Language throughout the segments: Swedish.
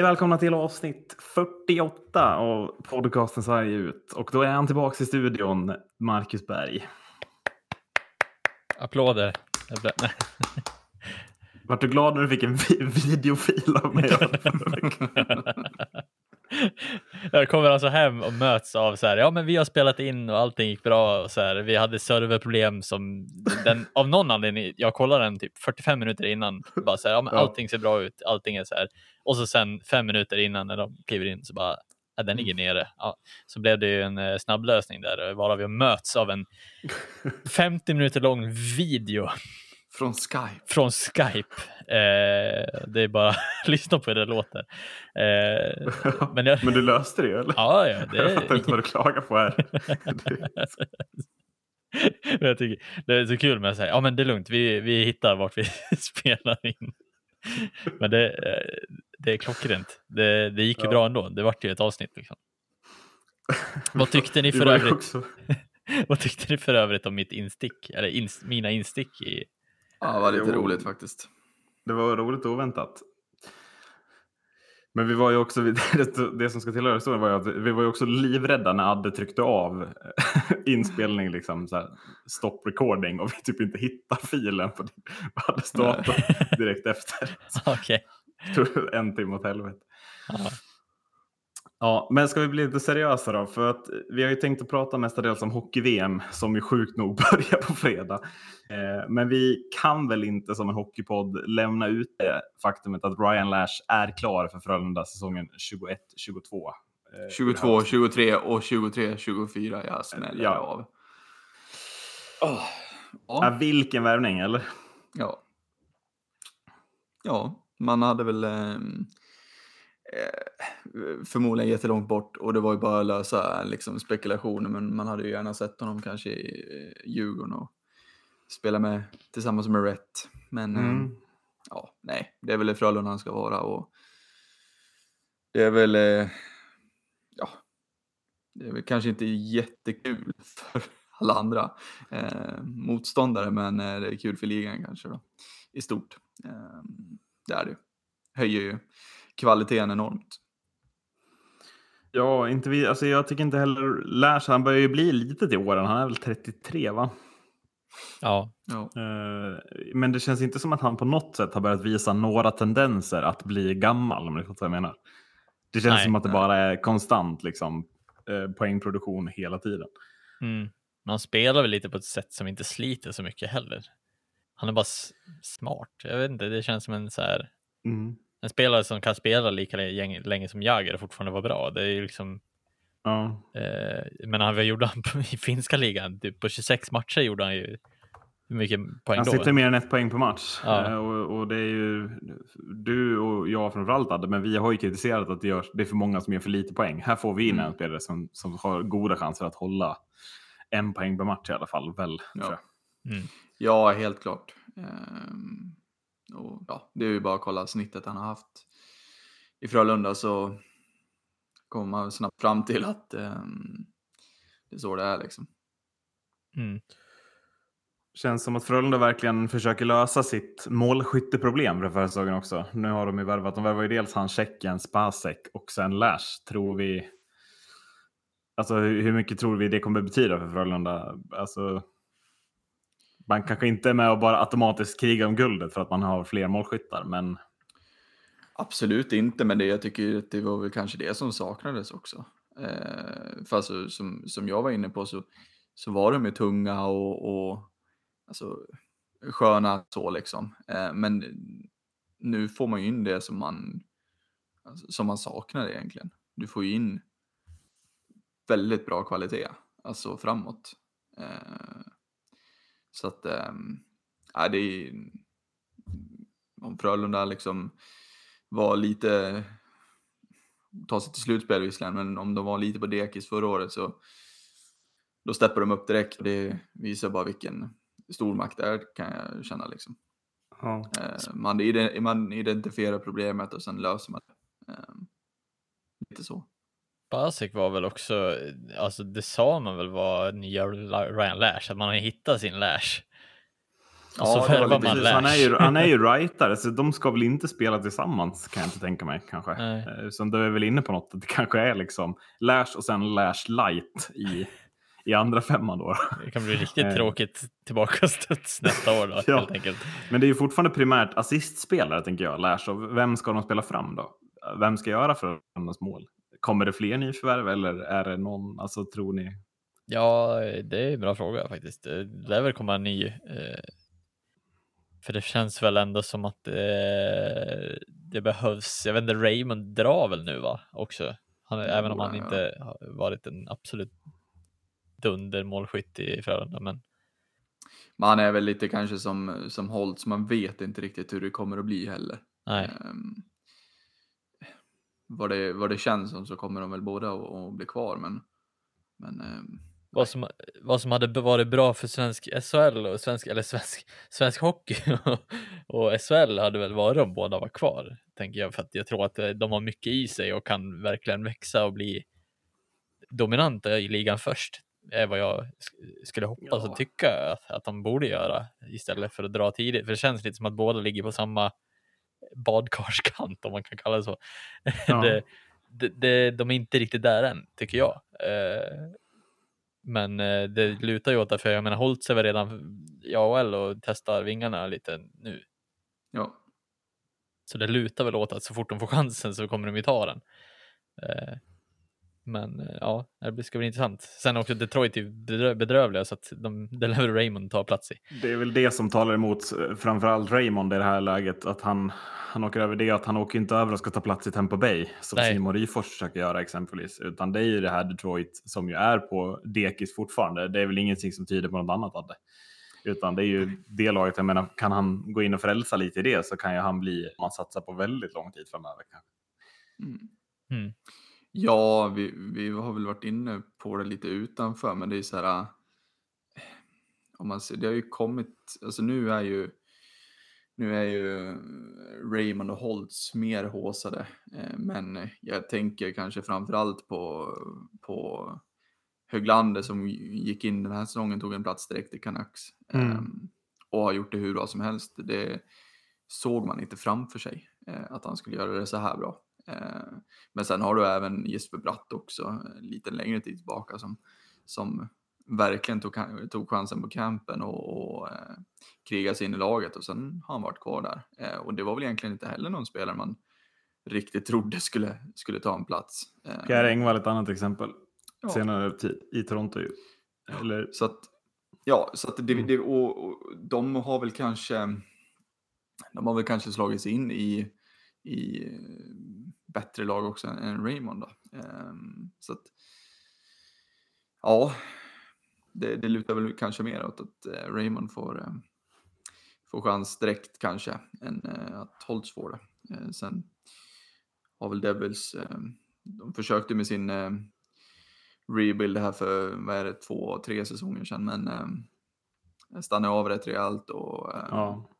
Säg välkomna till avsnitt 48 av podcasten Sverige ut. Och då är han tillbaka i studion, Marcus Berg. Applåder. Vart du glad när du fick en vi- videofil av mig? Jag kommer alltså hem och möts av så här, ja men vi har spelat in och allting gick bra och så här, vi hade serverproblem som den, av någon anledning, jag kollade den typ 45 minuter innan, bara så här, ja men allting ser bra ut, allting är så här, och så sen fem minuter innan när de kliver in så bara, ja, den ligger nere. Ja, så blev det ju en eh, snabblösning där, varav vi möts av en 50 minuter lång video Från Skype. från Skype. Eh, det är bara att lyssna på hur det låter. Eh, men jag, Men du löste det ju, eller? ja, ja, det Jag fattar inte vad du klagar på här. Men jag tycker det är så kul med att säga, ja men det är lugnt, vi, vi hittar vart vi spelar in. Men det, eh, det är klockrent. Det, det gick ju Ja. bra ändå. Det vart ju ett avsnitt. Liksom. Vad tyckte ni för övrigt? Vad tyckte ni för övrigt om mitt instick? Eller ins, mina instick i... Ja, det var lite Jo. roligt faktiskt. Det var roligt och oväntat. Men vi var ju också, det, som ska tillhöra historien var ju att vi var ju också livrädda när Adde tryckte av inspelning, liksom så här, stop recording och vi typ inte hittade filen. För vi hade startat direkt efter. Okej. Tror en timme åt helvete. Ja. Ja, men ska vi bli lite seriösa då? För att vi har ju tänkt att prata mestadels om hockey-VM som ju sjukt nog börjar på fredag. Eh, men vi kan väl inte som en hockeypodd lämna ut det faktumet att Ryan Lash är klar för Frölunda säsongen 21-22. eh, 22, 23 och 23, 24. Jag smäller Ja. av. Ja, Ja. vilken värvning, eller? ja. Ja, man hade väl eh, förmodligen jättelångt bort och det var ju bara lösa liksom, spekulationer men man hade ju gärna sett honom kanske i eh, Djurgården och spela med tillsammans med Rätt. Men ehm, Mm. ja, nej, det är väl i Frölunda han ska vara och det är väl, eh, ja, det är väl kanske inte jättekul för alla andra eh, motståndare, men eh, det är kul för ligan kanske då, i stort. Eh, det är det. Höjer ju kvaliteten enormt. Ja, inte vi, alltså jag tycker inte heller Lash, han börjar ju bli lite till åren. Han är väl 33 va? ja. Ja. Eh, Men det känns inte som att han på något sätt har börjat visa några tendenser att bli gammal, om du fattar vad jag menar. Det känns Nej, som att det nej. bara är konstant liksom, eh, poängproduktion hela tiden. Mm. Men han spelar väl lite på ett sätt som inte sliter så mycket heller. Han är bara smart. Jag vet inte, det känns som en så här Mm. En spelare som kan spela lika länge, som Jagr fortfarande vara bra. Det är liksom, Ja. eh, men han gjorde han i finska ligan? Typ på 26 matcher gjorde han ju hur mycket poäng Han då? sitter mer än ett poäng per match. Ja. Eh, Och, och det är ju du och jag framförallt hade, men vi har ju kritiserat att det, görs, det är för många som gör för lite poäng. Här får vi in Mm. en spelare som, som har goda chanser att hålla en poäng per match i alla fall. Väl, Ja. tror jag. Mm. Ja, helt klart. Ehm, och, ja, det är ju bara att kolla snittet han har haft i Frölunda så kommer man snabbt fram till att eh, det är så det är liksom. Mm. Känns som att Frölunda verkligen försöker lösa sitt målskytteproblem för förra säsongen också. Nu har de ju värvat, de värvar ju dels han Tjeckien, Spasek och sen Lash. Tror vi... Alltså hur hur mycket tror vi det kommer betyda för Frölunda? Alltså, man kanske inte är med och bara automatiskt krigar om guldet för att man har fler målskyttar, men Absolut inte, men det, jag tycker att det var väl kanske det som saknades också. Eh, för alltså, som, som jag var inne på så, så var de ju tunga och, och alltså, sköna så liksom. Eh, men nu får man ju in det som man, alltså, som man saknar egentligen. Du får ju in väldigt bra kvalitet, alltså framåt. Eh, så att, eh, ja, det är om Frölunda liksom var lite, ta sig till slutspel visserligen, men om de var lite på dekis förra året så då steppar de upp direkt. Det visar bara vilken stor makt det är kan jag känna liksom. ja. Eh, man, man identifierar problemet och sen löser man det. Eh, lite så. Basik var väl också, alltså det sa man väl var nya Ryan Lash, att man har hittat sin Lash. Och så Ja, det var man Precis, han, är ju, Lash. han är ju rightare, så de ska väl inte spela tillsammans kan jag inte tänka mig kanske. Nej. Eh, Så du är väl inne på något, att det kanske är liksom Lash och sen Lash light i, i andra femman då. Det kan bli riktigt Eh. tråkigt tillbakastuds nästa år då, Ja. helt enkelt. Men det är ju fortfarande primärt assistspelare tänker jag, Lash. Och vem ska de spela fram då? Vem ska göra för hennes mål? Kommer det fler nyförvärv eller är det någon, alltså tror ni? Ja, det är en bra fråga faktiskt. Det lär väl komma en ny. Eh, för det känns väl ändå som att eh, det behövs. Jag vet inte, Raymond drar väl nu va? Också. Han, Det även om han han inte har varit en absolut dundermålskytt i Frölunda. Men Man är väl lite kanske som, som Holtz, man vet inte riktigt hur det kommer att bli heller. nej, Ehm, vad, det, vad det känns som så kommer de väl båda att, bli kvar, men, men ehm, vad som, vad som hade varit bra för svensk SHL och svensk, eller svensk, svensk hockey och SHL hade väl varit om båda var kvar, tänker jag, för att jag tror att eh, de har mycket i sig och kan verkligen växa och bli dominanta i ligan först, är vad jag sk- skulle hoppas och tycka att, att de borde göra istället för att dra tidigt, för det känns lite som att båda ligger på samma badkarskant om man kan kalla det så. Ja. det, det, det, de är inte riktigt där än, tycker jag. Eh, men eh, det lutar ju åt det, för jag menar Holtz är väl redan i AHL och testar vingarna lite nu. ja. Så det lutar väl åt att så fort de får chansen så kommer de ju ta den. Men eh, ja, det ska bli intressant. Sen också Detroit är bedrö- bedrövliga så att de, det lär väl Raymond ta plats i. Det är väl det som talar emot eh, framförallt Raymond i det här läget. Att han, han åker över det att han åker inte över och ska ta plats i Tampa Bay som Nej. Simon Ryfors försöker göra exempelvis. Utan det är ju det här Detroit som ju är på dekis fortfarande. Det är väl ingenting som tyder på något annat av det. Utan det är ju det laget, jag menar, kan han gå in och frälsa lite i det så kan ju han bli, man satsar på väldigt lång tid framöver. kanske. Mm. Mm. Ja, vi, vi har väl varit inne på det lite utanför, men det är så här. äh, Om man ser, det har ju kommit, alltså nu är ju nu är ju Raymond och Holtz mer håsade, eh, men jag tänker kanske framförallt på, på Höglander som gick in den här säsongen, tog en plats direkt i Canucks Mm. ehm, och har gjort det hur bra som helst. Det såg man inte framför sig eh, att han skulle göra det så här bra. Eh, Men sen har du även Jesper Bratt också, lite längre tid tillbaka, som, som verkligen tog, tog chansen på campen och, och eh, krigade sig in i laget och sen har han varit kvar där. Eh, och det var väl egentligen inte heller någon spelare man riktigt trodde skulle, skulle ta en plats. Eh, Pierre Engvall ett annat exempel. ja. Senare tid i Toronto ju. Eller, Så att, ja, så att det, det och, och de har väl kanske, de har väl kanske slagit sig in i, i eh, bättre lag också än, Raymond då. Ehm, så att, ja, det, det lutar väl kanske mer åt att eh, Raymond får, eh, får chans direkt kanske än att Holtz får det. Sen har väl Devils, de försökte med sin rebuild här för, vad är det, två, tre säsonger sedan, men stannade av rätt rejält och ja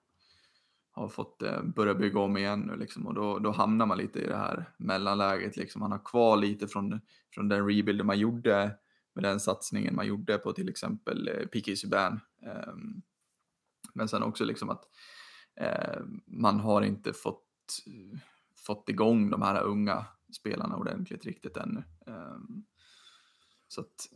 har fått eh, börja bygga om igen nu liksom och då, då hamnar man lite i det här mellanläget liksom. Man har kvar lite från, från den rebuilden man gjorde med den satsningen man gjorde på till exempel eh, Piqué Subban. Ehm, men sen också liksom att eh, man har inte fått, fått igång de här unga spelarna ordentligt riktigt ännu. Ehm, så att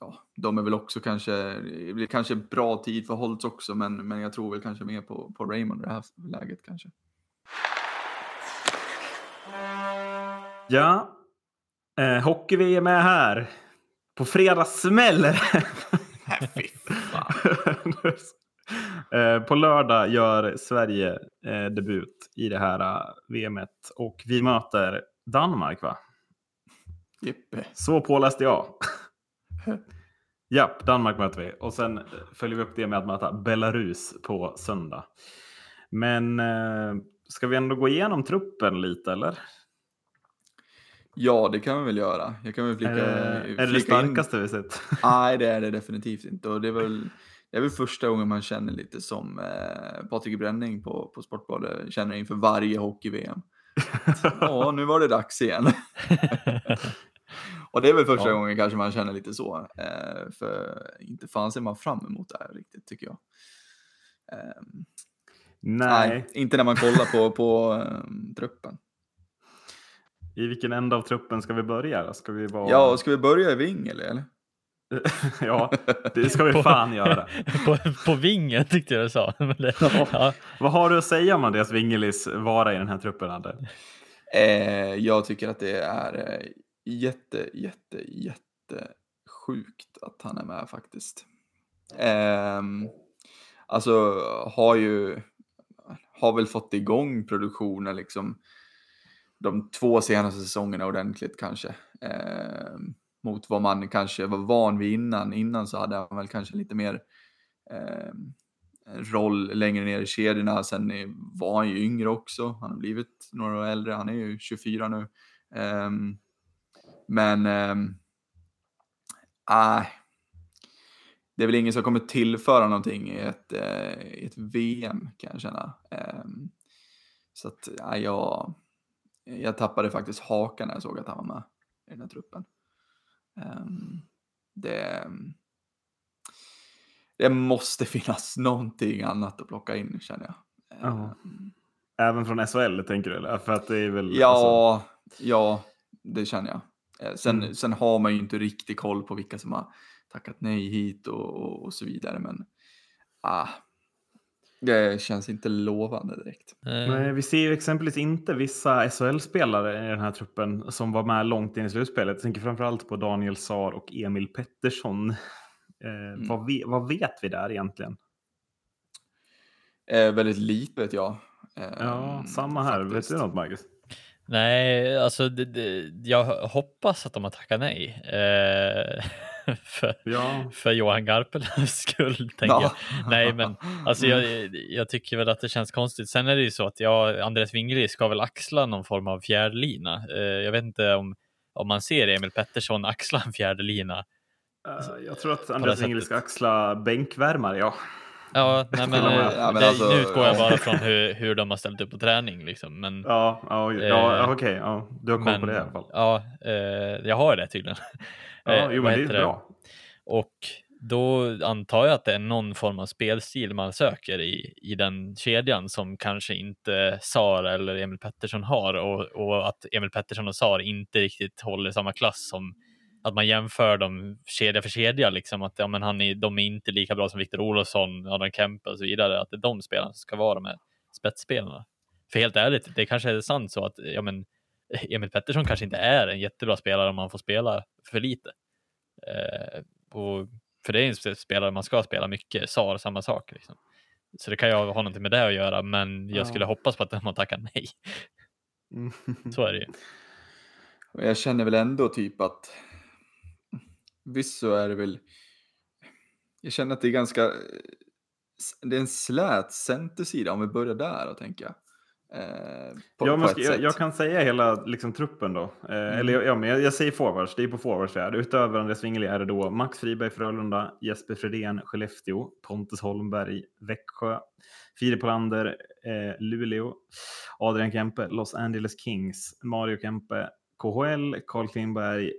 ja, de är väl också kanske, det blir kanske bra tid för Holtz också, men, men jag tror väl kanske mer på, på Raymond i det här läget kanske. Ja, eh, hockey-VM är här. På fredag smäller det. Eh, På lördag gör Sverige eh, debut i det här eh, VMet och vi möter Danmark va? Jippe. Så påläste jag. Japp, Danmark möter vi. Och sen eh, följer vi upp det med att möta Belarus på söndag. Men eh, ska vi ändå gå igenom truppen lite eller? Ja, det kan vi väl göra. Jag kan väl flika, är det, är det, det flika in- starkaste vi sett? Nej, det är det definitivt inte. Och det är väl, det är väl första gången man känner lite som eh, Patrik Bränning på, på Sportbladet känner inför varje hockey-VM. Ja, nu var det dags igen. Och det är väl första Ja. gången kanske man känner lite så. Eh, för inte fan ser man fram emot det här riktigt tycker jag. Ehm, Nej. nej, inte när man kollar på, på ehm, truppen. I vilken ända av truppen ska vi börja? Ska vi vara... Ja, ska vi börja i Wingel eller? ja, det ska vi fan göra. på, på vingen tyckte jag du sa. Det, ja. Vad har du att säga om Andreas Wingelis vara i den här truppen, Adde? Eh, jag tycker att det är eh, jätte, jätte, jätte sjukt att han är med faktiskt. Eh, alltså har ju, har väl fått igång produktionen liksom de två senaste säsongerna ordentligt kanske. Eh, mot vad man kanske var van vid innan. Innan så hade han väl kanske lite mer eh, roll längre ner i kedjorna. Sen var han ju yngre också. Han har blivit några år äldre. Han är ju 24 nu. Um, men äh, det är väl ingen som kommer tillföra någonting i ett, uh, i ett VM kan jag känna. Um, så att ja, jag, jag tappade faktiskt hakan när jag såg att han var med i den här truppen. det, det måste finnas någonting annat att plocka in känner jag. Ja. Även från SHL tänker du? Eller? För att det är väl, Ja, alltså... ja det känner jag. Eh, sen, Mm. sen har man ju inte riktigt koll på vilka som har tackat nej hit och, och, och så vidare. Men ah, det känns inte lovande direkt. Nej, vi ser ju exempelvis inte vissa SHL-spelare i den här truppen som var med långt in i slutspelet. Jag tänker framförallt på Daniel Saar och Emil Pettersson. Eh, vad, ve- vad vet vi där egentligen? Eh, väldigt lite vet jag. Eh, Ja, samma här. faktiskt. Vet du något, Marcus? Nej, alltså det, det, jag hoppas att de har tackat nej. Eh, för, Ja. för Johan Garpenlövs skull, tänker jag. Nej, men alltså Mm. jag, jag tycker väl att det känns konstigt. Sen är det ju så att jag, Andreas Wingeli ska väl axla någon form av fjärdlina. Eh, jag vet inte om, om man ser Emil Pettersson axla en fjärdelina. Eh, jag tror att sättet. Ingrid ska axla bänkvärmare, ja. Ja, nej, men, eh, Ja, men det, alltså, nu utgår jag ja. bara från hur, hur de har ställt upp på träning. Liksom. Men, Ja, ja, ja Eh, okej. ja. Du har koll men, på det i alla fall. Ja, eh, jag har det tydligen. Ja, Eh, jo, men det är bra. Och då antar jag att det är någon form av spelstil man söker i, i den kedjan som kanske inte Sar eller Emil Pettersson har och, och att Emil Pettersson och Sar inte riktigt håller samma klass som att man jämför dem kedja för kedja, liksom att ja, men han är, de är inte lika bra som Viktor Olofsson, Adam Kempe och så vidare, att det är de spelarna som ska vara de här spetsspelarna. För helt ärligt, det kanske är sant så att ja, men, Emil Pettersson kanske inte är en jättebra spelare om man får spela för lite. Eh, och, för det är en spelare man ska spela mycket, SAR samma sak. Liksom. Så det kan ju ha någonting med det att göra, men jag Ja. skulle hoppas på att de har tackat nej. Mm. Så är det ju. Jag känner väl ändå typ att visst så är det väl jag känner att det är ganska det är en slät centersida om vi börjar där tänker jag. Eh, på, Ja, på ska, jag, jag kan säga hela liksom, truppen då. Eh, Eller ja, men jag, jag säger forwards, det är på forwards vi är. Utöver Andreas Wingeli är det då Max Friberg Frölunda, Jesper Fredén Skellefteå, Pontus Holmberg Växjö, Filip Hollander eh, Luleå, Adrian Kempe Los Angeles Kings, Mario Kempe KHL, Carl Klingberg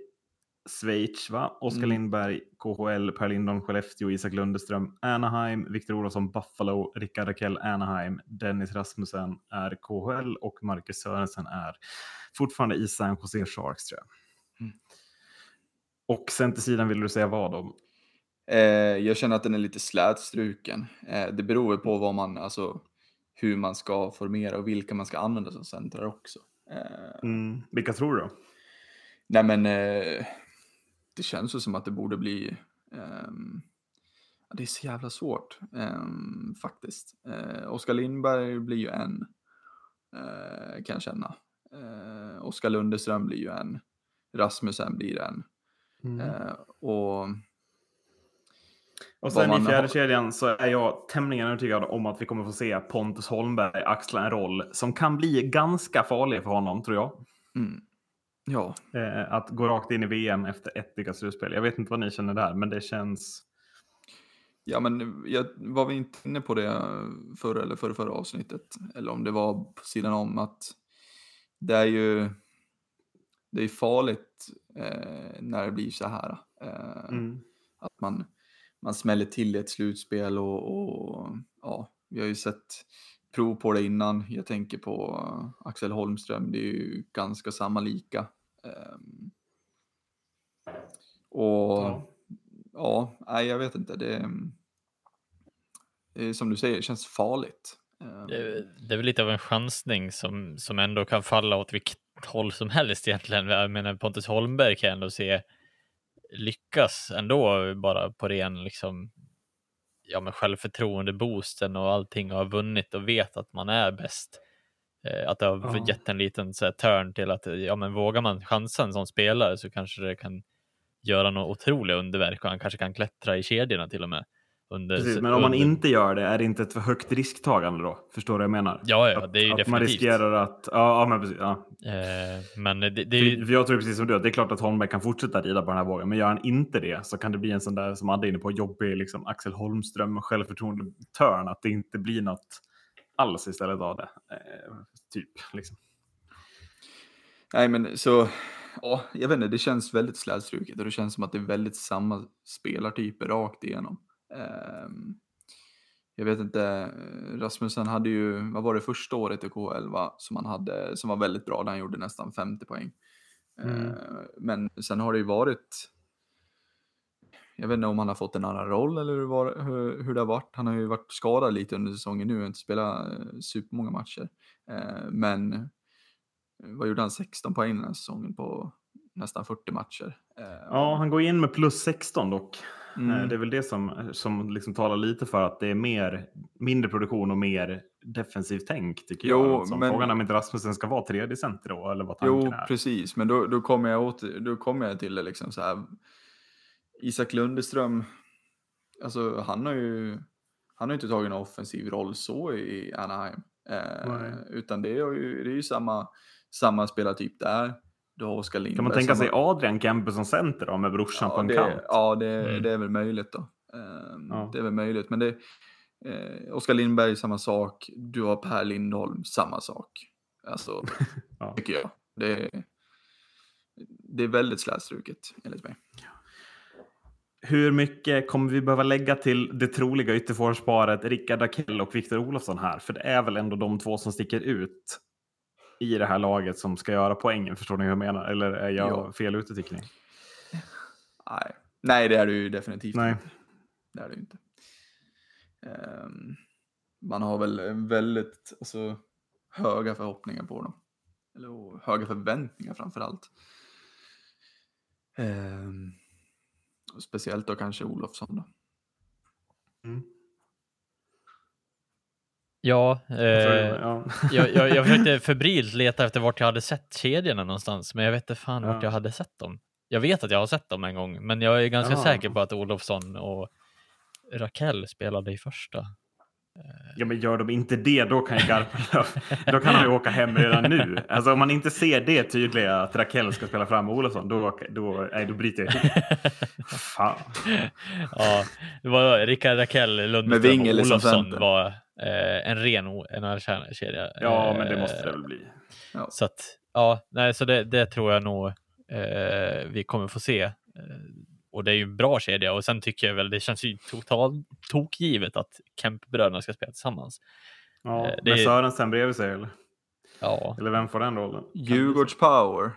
Schweiz, va? Oskar Mm. Lindberg, KHL, Per Lindholm, Skellefteå, Isak Lundeström, Anaheim, Viktor Olofsson, Buffalo, Rickard Rakell, Anaheim, Dennis Rasmussen är KHL och Marcus Sörensen är fortfarande i San Jose Sharks tror jag. Mm. Och centersidan vill du säga vad om? Eh, jag känner att den är lite slätstruken. Eh, det beror på vad man, alltså hur man ska formera och vilka man ska använda som centrar också. Eh, Mm. Vilka tror du? Nej men eh, det känns ju som att det borde bli ja, det är så jävla svårt ehm, faktiskt. Eh, Oskar Lindberg blir ju en eh, kan jag känna. Eh, Oskar Lundeström blir ju en. Rasmussen blir en. Mm. Eh, och Och sen i fjärde har- kedjan så är jag tämligen övertygad om att vi kommer få se Pontus Holmberg axla en roll som kan bli ganska farlig för honom, tror jag. mm, ja, Eh, att gå rakt in i VM efter ett lyckat slutspel. Jag vet inte vad ni känner där, men det känns... ja men jag var vi inte inne på det förra eller förra, förra avsnittet eller om det var på sidan om att det är ju det är farligt eh, när det blir så här. Eh, Mm. Att man, man smäller till i ett slutspel och, och ja, vi har ju sett prov på det innan. Jag tänker på eh, Axel Holmström, det är ju ganska samma lika. Um, och ja, ja nej, jag vet inte. Det, är som du säger, känns farligt. Um, det, det, är väl lite av en chansning som, som ändå kan falla åt vilket håll som helst egentligen. Jag menar Pontus Holmberg kan jag ändå se lyckas ändå bara på ren liksom ja, men självförtroende boosten och allting och har vunnit och vet att man är bäst. Eh, att det har ja. gett en liten så här, turn till att ja, men vågar man chansa en sån spelare så kanske det kan göra något otroliga underverk och han kanske kan klättra i kedjorna till och med. Under, Precis, men om man inte gör det, är det inte ett för högt risktagande då? Förstår du vad jag menar? Ja, ja det är ju att, definitivt. Att man riskerar att... Ja, ja men precis. Ja. Eh, men det, det är för, jag tror precis som du, det är klart att Holmberg kan fortsätta rida på den här vågen, men gör han inte det så kan det bli en sån där, som Adde är inne på, jobbig liksom, Axel Holmström självförtroende-törn, att det inte blir något alls istället av det. Eh, typ, liksom. Nej, men så... Ja, jag vet inte, det känns väldigt slätstruket och det känns som att det är väldigt samma spelartyper rakt igenom. Ehm, jag vet inte, Rasmussen hade ju, vad var det första året i K11 som han hade, som var väldigt bra, där han gjorde nästan 50 poäng. Mm. Ehm, men sen har det ju varit, jag vet inte om han har fått en annan roll eller hur, var, hur, hur det har varit. Han har ju varit skadad lite under säsongen nu och inte spelat eh, supermånga matcher. Ehm, men vad gjorde han, 16 poäng den här säsongen på nästan 40 matcher. Ja, han går in med plus 16 dock. Mm. Det är väl det som, som liksom talar lite för att det är mer, mindre produktion och mer defensivt tänk tycker jo, jag. Alltså, men... Frågan är om inte Rasmussen ska vara tredje center då, eller vad tanken jo, är. Jo, precis, men då, då, kommer jag åt, då kommer jag till det liksom så här. Isak Lundeström, alltså han har ju, han har inte tagit en offensiv roll så i Anaheim. Eh, utan det är ju, det är ju samma, samma spelartyp där. Du har Oskar Lindberg. Kan man tänka sig Adrian Kempe som center då, med brorsan ja, på en det, kant? Ja, det, mm. det är väl möjligt då. Um, ja. Det är väl möjligt, men det eh, Oskar Lindberg samma sak. Du har Per Lindholm samma sak. Alltså, ja. tycker jag. Det, det är väldigt slätstruket enligt mig. Hur mycket kommer vi behöva lägga till det troliga ytterforsparet Rickard Akell och Viktor Olofsson här? För det är väl ändå de två som sticker ut i det här laget som ska göra poängen. Förstår ni hur jag menar? Eller är jag jo. fel ute tycker ni? Nej. Nej, det är du definitivt Nej. inte. Det är du inte. Um, man har väl väldigt alltså, höga förhoppningar på dem. Eller höga förväntningar framför allt. Um, speciellt då kanske Olofsson då. Mm. Ja, eh, ja. jag, jag, jag försökte febrilt leta efter vart jag hade sett kedjorna någonstans, men jag vet inte fan ja. vart jag hade sett dem. Jag vet att jag har sett dem en gång, men jag är ganska ja. säker på att Olofsson och Raquel spelade i första. Ja, men gör de inte det, då kan ju Garpenlöv, då kan han ju åka hem redan nu. Alltså om man inte ser det tydliga att Raquel ska spela fram Olofsson, då, då, nej, då bryter jag. Fan. Ja, det var Rickard Raquel Lundström och Olofsson var eh, en ren NHL-kedja. Ja, men det måste det väl bli. Ja. Så att, ja, nej, så det, det tror jag nog eh, vi kommer få se. Och det är ju en bra kedja och sen tycker jag väl det känns ju totalt tokgivet att Kemp-bröderna ska spela tillsammans. Ja, eh, det med Sörensen bredvid sig eller? Ja. Eller vem får den rollen? Djurgårds power.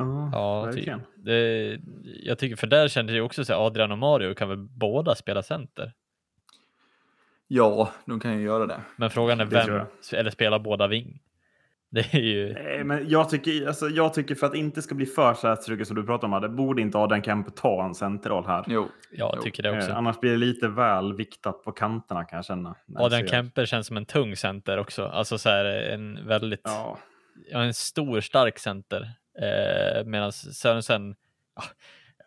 Uh, ja, verkligen. Det, jag tycker, för där kände jag också så Adrian och Mario kan väl båda spela center? Ja, de kan ju göra det. Men frågan är vem, eller spelar båda ving? Det är ju... Nej, men jag tycker, alltså, jag tycker för att det inte ska bli för slätstruket som du pratar om, det borde inte Adrian Kemp ta en centerroll här. Jo, jag tycker det också. Eh, annars blir det lite väl viktat på kanterna kan jag känna. Adrian Kemper känns som en tung center också, alltså så här en väldigt, ja. en stor stark center. Eh, Medan Sörensen, ja,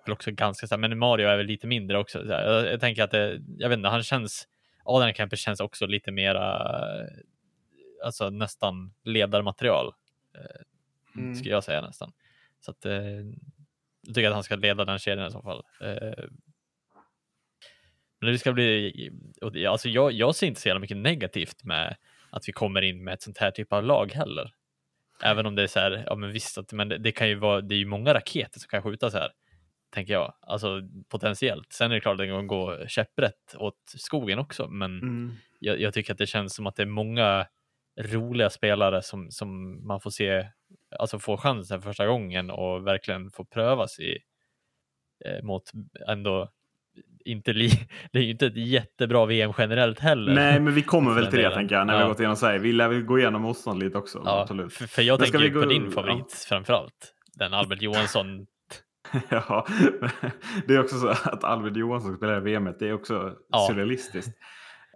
väl också ganska stark, men Mario är väl lite mindre också. Jag, jag tänker att det, jag vet inte, han känns Adrian Kemper känns också lite mera, alltså nästan ledarmaterial. Eh, mm. Skulle jag säga nästan. Så att, eh, jag tycker att han ska leda den kedjan i så fall. Eh, men det ska bli, alltså jag, jag ser inte så jävla mycket negativt med att vi kommer in med ett sånt här typ av lag heller. Även om det är så här, ja men visst, att, men det, det kan ju vara, det är ju många raketer som kan skjuta så här tänker jag. Alltså potentiellt. Sen är det klart att det kan gå käpprätt åt skogen också, men mm. jag, jag tycker att det känns som att det är många roliga spelare som, som man får se, alltså får chansen första gången och verkligen får prövas i eh, mot ändå inte li, det är ju inte ett jättebra VM generellt heller. Nej, men vi kommer väl till det tänker jag, när vi Ja. har gått igenom Sverige. Vi lär väl gå igenom motstånd lite också. ja, Absolut. för, för jag Men tänker vi ju på gå- din favorit framförallt. Den Albert Johansson. Ja, det är också så att Albert Johansson spelar i VM, det är också Ja. surrealistiskt.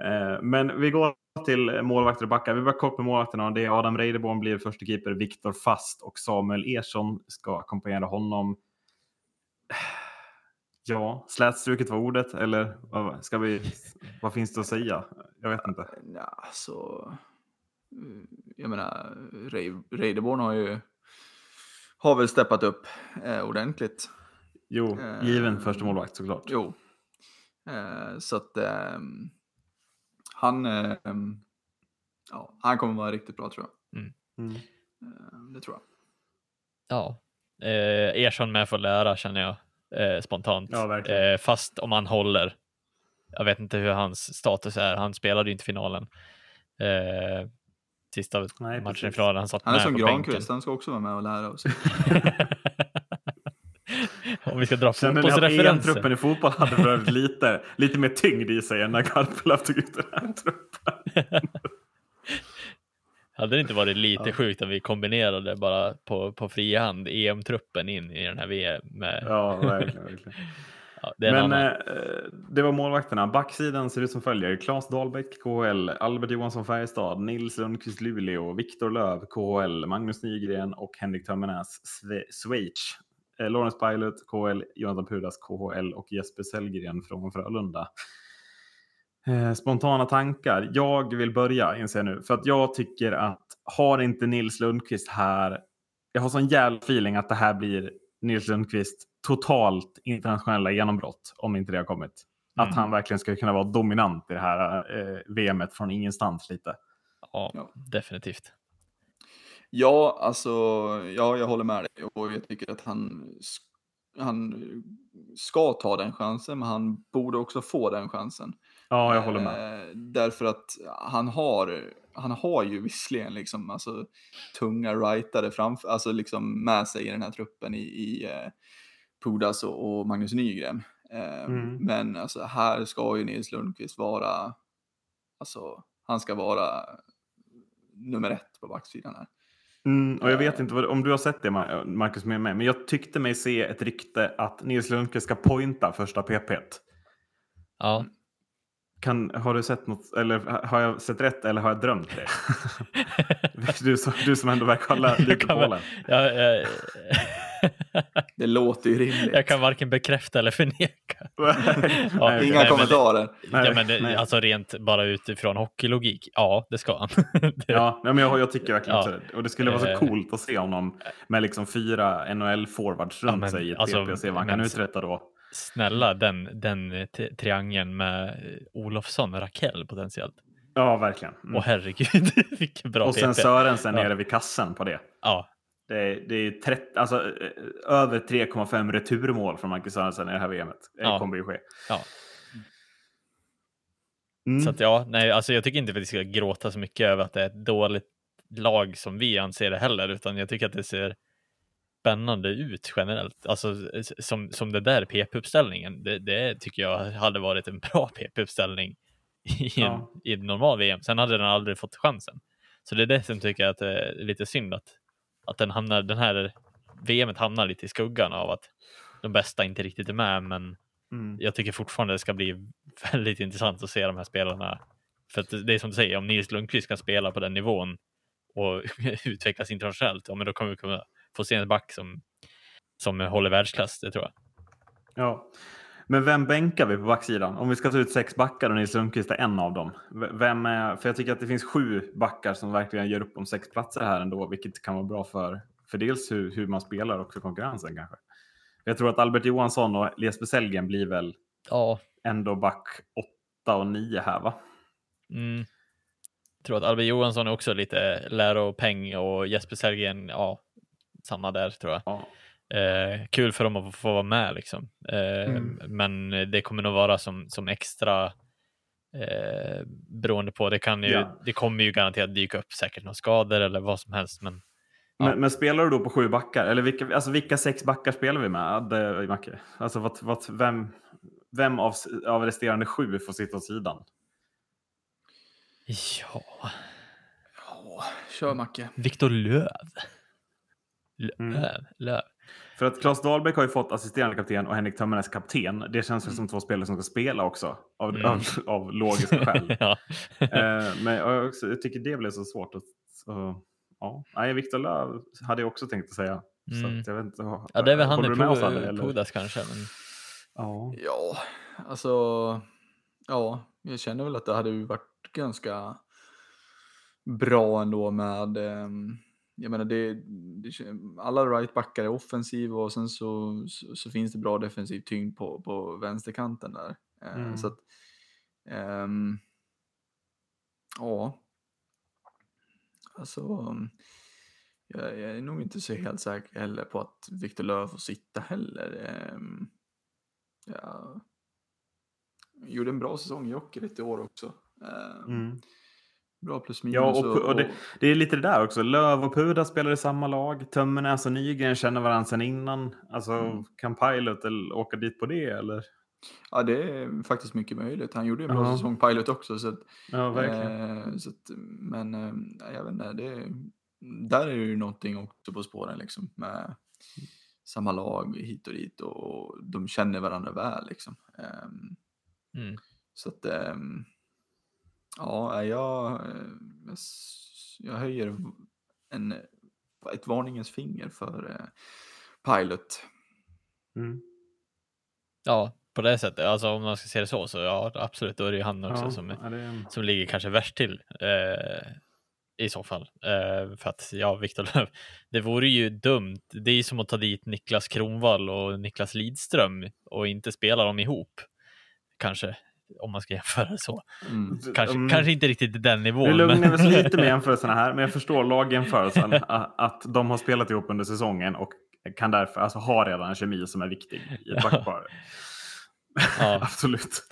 Eh, Men vi går till målvakter och backar. Vi börjar kort med målvakterna. Det är Adam Reideborn blir första keeper, Viktor Fast och Samuel Ersson ska ackompanjera honom. Ja, slätstruket var ordet eller ska vi, vad finns det att säga? Jag vet inte. Ja, så... mm, Jag menar, Rei- Reideborn har ju... Har väl steppat upp eh, ordentligt. Jo, Eh, given första målvakt såklart. Jo. Eh, så att ehm, han, ehm, ja, han kommer vara riktigt bra tror jag. Mm. Eh, det tror jag. Ja, eh, Ersson med för att lära känner jag eh, spontant. Ja, eh, fast om han håller. Jag vet inte hur hans status är. Han spelade ju inte finalen. Eh, sista Nej, matchen i finalen. Han satt Han är med som. Granqvist, han ska också vara med och lära oss. Om vi ska dra Känner ni att fotbollsreferenser. EM-truppen i fotboll hade övrigt lite, lite mer tyngd i sig än när Garpenlöv tog ut den här truppen? Hade det inte varit lite Ja. sjukt om vi kombinerade bara på, på fri hand EM-truppen in i den här VM? Med, Ja, verkligen. verkligen. ja, det Men annan. eh, det var målvakterna. Backsidan ser ut som följer. Claes Dahlbäck, KHL, Albert Johansson Färjestad, Nils Lundqvist Luleå, Viktor Löv, KHL, Magnus Nygren och Henrik Tömmernes, Schweiz. Eh, Lawrence Pilot, KHL, Jonathan Pudas, KHL och Jesper Sellgren från Frölunda. Eh, spontana tankar. Jag vill börja inser jag nu. För att jag tycker att har inte Nils Lundqvist här. Jag har sån jävla feeling att det här blir Nils Lundqvist totalt internationella genombrott. Om inte det har kommit. Att Mm. han verkligen ska kunna vara dominant i det här eh, VMet från ingenstans lite. Ja, Ja. definitivt. Ja, alltså, ja, jag håller med dig och jag tycker att han, han ska ta den chansen, men han borde också få den chansen. Ja, jag håller med. Eh, därför att han har, han har ju visserligen liksom, alltså, tunga rightare framför, alltså liksom med sig i den här truppen i, i eh, Pudas och, och Magnus Nygren. Eh, Mm. Men alltså, här ska ju Nils Lundqvist vara, alltså, han ska vara nummer ett på backsidan här. Mm, och jag vet Eh. inte vad, om du har sett det Mar- Marcus med mig, men jag tyckte mig se ett rykte att Nils Lundqvist ska pointa första PP. Ja, Kan, har du sett något, eller har jag sett rätt eller har jag drömt det? du, som, du som ändå verkar hålla lite kan på väl- jag, jag, Det låter ju rimligt. jag kan varken bekräfta eller förneka. Nej, Ja, Inga nej, men- kommentarer. Nej, ja, men det, nej. alltså rent bara utifrån hockeylogik. Ja, det ska han. det, Ja, nej, men jag, jag tycker verkligen Ja. det. Och det skulle vara så Eh. coolt att se honom med liksom fyra NHL-forwards Ja, runt men, sig i ett alltså, PP och se vad han kan men- uträtta då. Snälla den, den triangeln med eh, Olofsson och Rakell potentiellt. Ja, verkligen. Mm. Och herregud, vilken bra och sen PP. Sörensen Ja. nere vid kassen på det. Ja, Det är, det är 30, alltså, eh, över 3,5 returmål från Marcus Sörensen i det här VMet. Det Ja. kommer ju ske. Ja. Mm. så att ja, nej, alltså jag tycker inte att vi ska gråta så mycket över att det är ett dåligt lag som vi anser det heller, utan jag tycker att det ser spännande ut generellt. Alltså som, som det där PP-uppställningen, det, det tycker jag hade varit en bra PP-uppställning i en, Ja. i en normal VM. Sen hade den aldrig fått chansen. Så det är det som tycker jag att det är lite synd att, att den, hamnar, den här VMet hamnar lite i skuggan av att de bästa inte riktigt är med, men Mm. jag tycker fortfarande det ska bli väldigt intressant att se de här spelarna. För att det det är som du säger, om Nils Lundqvist kan spela på den nivån och utvecklas internationellt, ja, men då kommer vi kunna få se en back som, som håller världsklass, det tror jag. Ja. Men vem bänkar vi på backsidan? Om vi ska ta ut sex backar och Nils Lundqvist är en av dem. Vem är, för jag tycker att det finns sju backar som verkligen gör upp om sex platser här ändå, vilket kan vara bra för, för dels hur, hur man spelar och för konkurrensen kanske. Jag tror att Albert Johansson och Jesper Sellgren blir väl Ja, ändå back åtta och nio här va? mm. jag tror att Albert Johansson är också lite läropeng och Jesper Sellgren, ja, samma där tror jag. Ja. Eh, kul för dem att få vara med liksom. Eh, Mm. Men det kommer nog vara som, som extra Eh, beroende på, det, kan ju, Ja. det kommer ju garanterat dyka upp säkert några skador eller vad som helst. Men Ja. Men, men spelar du då på sju backar? Eller vilka, alltså vilka sex backar spelar vi med, Macke? Alltså vad, vad, vem, vem av, av resterande sju får sitta åt sidan? ja, Ja, kör Macke. Viktor Löv. Löv, Mm. Löv. För att Claes Dahlbäck har ju fått assisterande kapten och Henrik Tömmernes kapten. Det känns väl Mm. som två spelare som ska spela också, av, Mm. av, av logiska skäl. ja. eh, men jag, också, jag tycker det blev så svårt. Att, så, ja. Nej, Viktor Löv hade jag också tänkt att säga. Så Mm. att jag vet inte, ja, det är väl han i? Pudas kanske. Men... Ja. Ja, alltså, ja, jag känner väl att det hade ju varit ganska bra ändå med, ehm, jag menar det, det alla rightbackar är offensiva och sen så, så, så finns det bra defensiv tyngd på, på vänsterkanten där. Eh, Mm. Så att, ehm, ja, alltså, jag, jag är nog inte så helt säker heller på att Viktor Löv får sitta heller. Ehm, Ja. Gjorde en bra säsong i Jokerit i år också. Eh, Mm. Bra plus minus. Ja, och, och det, det är lite det där också. Löv och Puda spelar i samma lag. Tömmernes och Nygren känner varandra sedan innan. Alltså, Mm. kan Pilot eller åka dit på det? Eller? ja, det är faktiskt mycket möjligt. Han gjorde ju en bra Ja. säsong pilot också. Så att, Ja, verkligen. eh, så att, men eh, jag vet inte, det, där är ju någonting också på spåren liksom. Med samma lag hit och dit och de känner varandra väl liksom. Ehm, Mm. Så att, ehm, ja, jag, eh, jag, höjer en, ett varningens finger för eh, Pilot. Mm. Ja, på det sättet. Alltså om man ska se det så, så ja, absolut. Då är det ju han också Ja, som, det som ligger kanske värst till. Eh, I så fall. Eh, för att, ja, Viktor Löv, det vore ju dumt. Det är ju som att ta dit Niklas Kronvall och Niklas Lidström och inte spela dem ihop. Kanske, om man ska jämföra så. Mm. Kanske, Mm. kanske inte riktigt den nivån. Nu lugnar vi oss lite med jämförelserna här, men jag förstår lagjämförelsen. Att de har spelat ihop under säsongen och kan därför alltså, ha redan en kemi som är viktig i ett backpar. Ja. Absolut.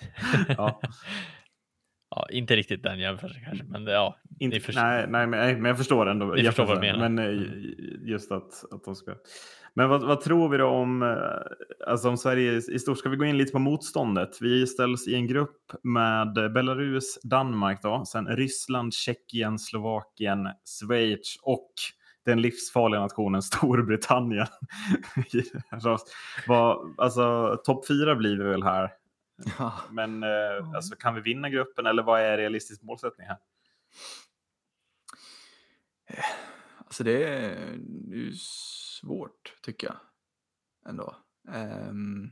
Ja. ja, inte riktigt den jämförelsen kanske, men ja. Inte, nej, nej, men, jag förstår ändå. Ni förstår vad jämförelsen. menar. Men eh, just att, att de ska... Men vad, vad tror vi då om, eh, alltså om Sverige i stort? Ska vi gå in lite på motståndet? Vi ställs i en grupp med Belarus, Danmark, då, sen Ryssland, Tjeckien, Slovakien, Schweiz och den livsfarliga nationen Storbritannien. alltså, vad, alltså, Topp fyra blir vi väl här. Ja. Men eh, alltså, kan vi vinna gruppen eller vad är realistisk målsättning här? Alltså det är svårt tycker jag. Ändå. Ehm,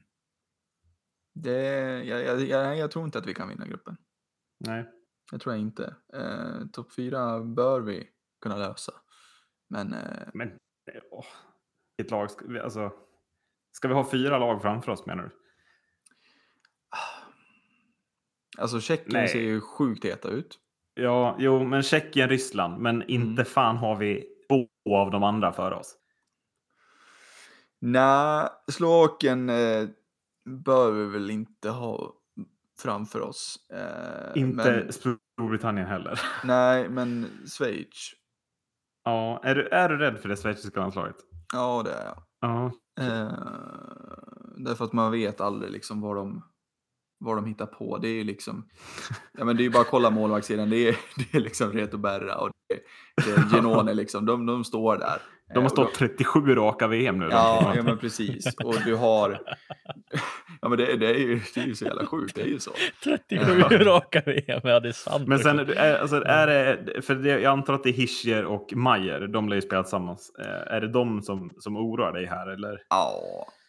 det, jag, jag, jag, jag tror inte att vi kan vinna gruppen. Nej. Det tror jag inte. Uh, Topp fyra bör vi kunna lösa. Men eh, Men eh, åh, ett lag, ska vi, alltså, ska vi ha fyra lag framför oss menar du? alltså Tjeckien Nej. ser ju sjukt heta ut. Ja, jo, men Tjeckien, Ryssland, men inte Mm. fan har vi två av de andra för oss. Nej, Slovakien eh, bör vi väl inte ha framför oss. Eh, Inte Men, Storbritannien heller. nej, men Schweiz. Ja, är du, är du rädd för det schweiziska landslaget? Ja, det är jag. Ja. Eh, därför att man vet aldrig liksom vad de, vad de hittar på. Det är ju liksom, ja men det är ju bara att kolla målvaktssidan. Det är, det är liksom Reto Berra och det är, det är Genone liksom. De, de står där. De Eh, har och stått 37 raka VM nu. Ja, ja men precis. Och du har... Ja men det, det, är ju, det är ju så jävla sjukt, det är ju så. 37 raka VM, ja det är sant. Men sen, är, alltså, är det, för det, jag antar att det är Hischier och Mayer, de lär ju spela tillsammans. Eh, Är det de som, som oroar dig här eller? Ja,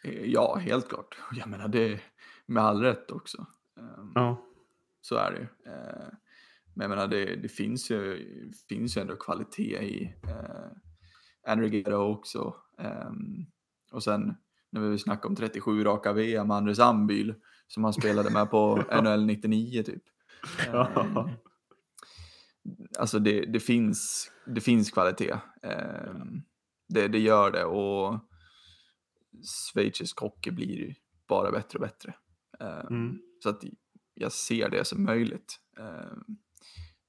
eh, ja helt klart. Jag menar det med all rätt också. Ehm, Ja. Så är det ju. Eh, Men jag menar det, det finns, ju, finns ju ändå kvalitet i eh, Enrique också. Ehm, och sen när vi snackar om 37 raka VM, Andres Ambyl som han spelade med på NHL 99 typ. Ehm, alltså det, det, finns, det finns kvalitet. Ehm, det, det gör det och schweizisk hockey blir bara bättre och bättre. Mm. Så att jag ser det som möjligt.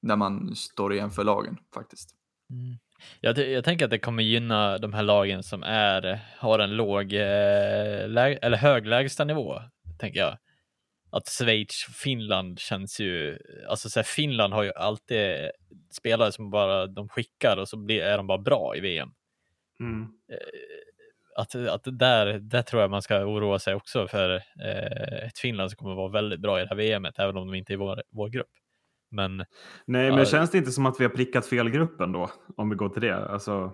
När man står igen för lagen faktiskt. Mm. Jag, jag, tänker att det kommer gynna de här lagen som är, har en låg eh, läg, eller hög lägstanivå, tänker jag. Att Schweiz, Finland känns ju, alltså så här, Finland har ju alltid spelare som bara de skickar och så blir, är de bara bra i VM. Mm. Eh, att, att där, där tror jag man ska oroa sig också för eh, ett Finland som kommer vara väldigt bra i det här VMet, även om de inte är i vår, vår grupp. Men, Nej, men känns det inte som att vi har prickat fel grupp ändå? Om vi går till det. Alltså,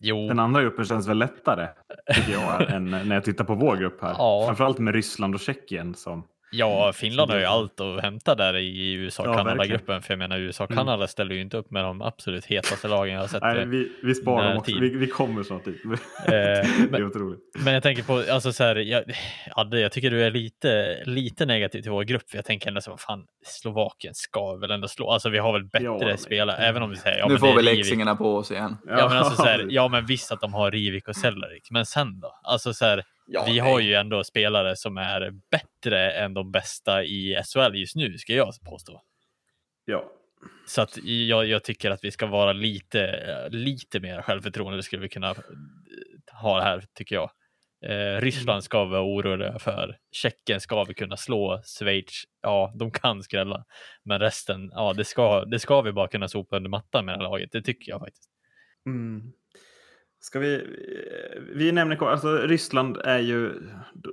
jo. Den andra gruppen känns väl lättare, tycker jag, än när jag tittar på vår grupp här. Ja. Framförallt med Ryssland och Tjeckien som Ja, Finland har ju allt att hämta där i USA-Kanada-gruppen. för jag menar, USA-Kanada mm. ställer ju inte upp med de absolut hetaste lagen jag har sett. Nej, vi, vi sparar dem också. Vi, vi, kommer snart dit. Eh, det är otroligt. Men jag tänker på, alltså så här, jag, Adde, jag tycker du är lite, lite negativ till vår grupp. För jag tänker ändå så, vad fan, Slovakien ska väl ändå slå. Alltså vi har väl bättre ja, spelare, även om vi säger. Ja, nu får vi läxingarna på oss igen. Ja, men alltså så här, ja, men visst att de har Rivik och Cellarik, men sen då? Alltså så här, Ja, vi har ju ändå spelare som är bättre än de bästa i SHL just nu, ska jag påstå. Ja. Så att jag, jag tycker att vi ska vara lite, lite mer självförtroende, det skulle vi kunna ha här, tycker jag. Eh, Ryssland ska vi vara oroliga för. Tjeckien ska vi kunna slå. Schweiz, ja, de kan skrälla. Men resten, ja, det ska, det ska vi bara kunna sopa under mattan med det här laget. Det tycker jag faktiskt. Mm. Ska vi, vi nämner alltså Ryssland är ju,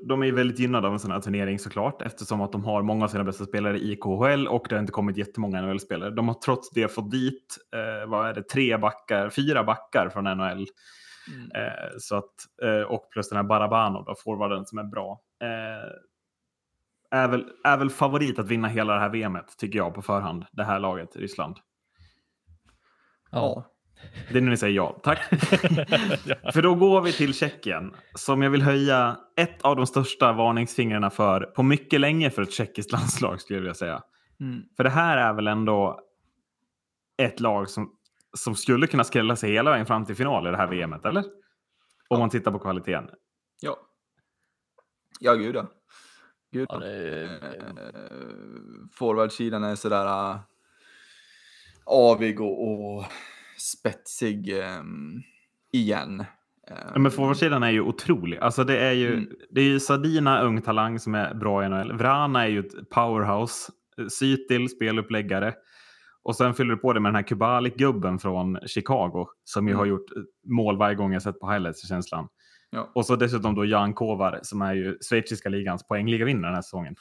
de är ju väldigt gynnade av en sån här turnering såklart eftersom att de har många av sina bästa spelare i KHL och det har inte kommit jättemånga NHL-spelare. De har trots det fått dit, eh, vad är det, tre backar, fyra backar från NHL. Mm. Eh, så att, eh, och plus den här Barabano, då, forwarden som är bra. Eh, är, väl, är väl favorit att vinna hela det här VMet, tycker jag på förhand, det här laget, Ryssland. Ja, det är när ni säger ja. Tack. ja. För då går vi till Tjeckien som jag vill höja ett av de största varningsfingrarna för på mycket länge för ett tjeckiskt landslag skulle jag vilja säga. Mm. För det här är väl ändå ett lag som, som skulle kunna skrälla sig hela vägen fram till final i det här VMet, eller? Om man tittar på kvaliteten. Ja. Ja, gud ja. Gud, ja. Det... Uh, Forwardsidan är sådär uh, avig och, och spetsig um, igen. Ja, men forwardsidan är ju otrolig. Alltså det är ju, mm. det är ju Sadina, ung talang, som är bra i NHL. Vrana är ju ett powerhouse. Sytil, speluppläggare. Och sen fyller du på det med den här Kubalik-gubben från Chicago som ju mm. har gjort mål varje gång jag sett på highlights i känslan. Ja. Och så dessutom då Jan Kovar som är ju schweiziska ligans poängligavinnare den här säsongen.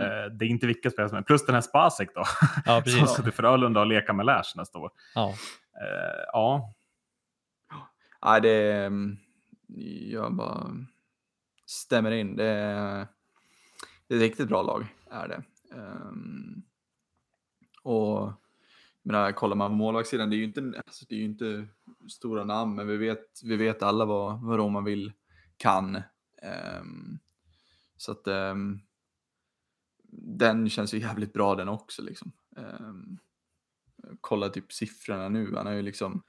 Mm. Eh, det är inte vilka spelare som är. Plus den här Spasek då. Ja, precis. som sitter för Frölunda och leka med Lash nästa år. Ja. Uh, ja. Nej, det mm, jag bara stämmer in. Det är, det är ett riktigt bra lag, är det. Um, och menar, kollar man på målvaktssidan, det är ju inte, alltså, det är ju inte stora namn, men vi vet, vi vet alla vad, vad Roman vill kan. Um, så att um, den känns ju jävligt bra den också. Liksom. Um, kolla typ siffrorna nu, han är ju liksom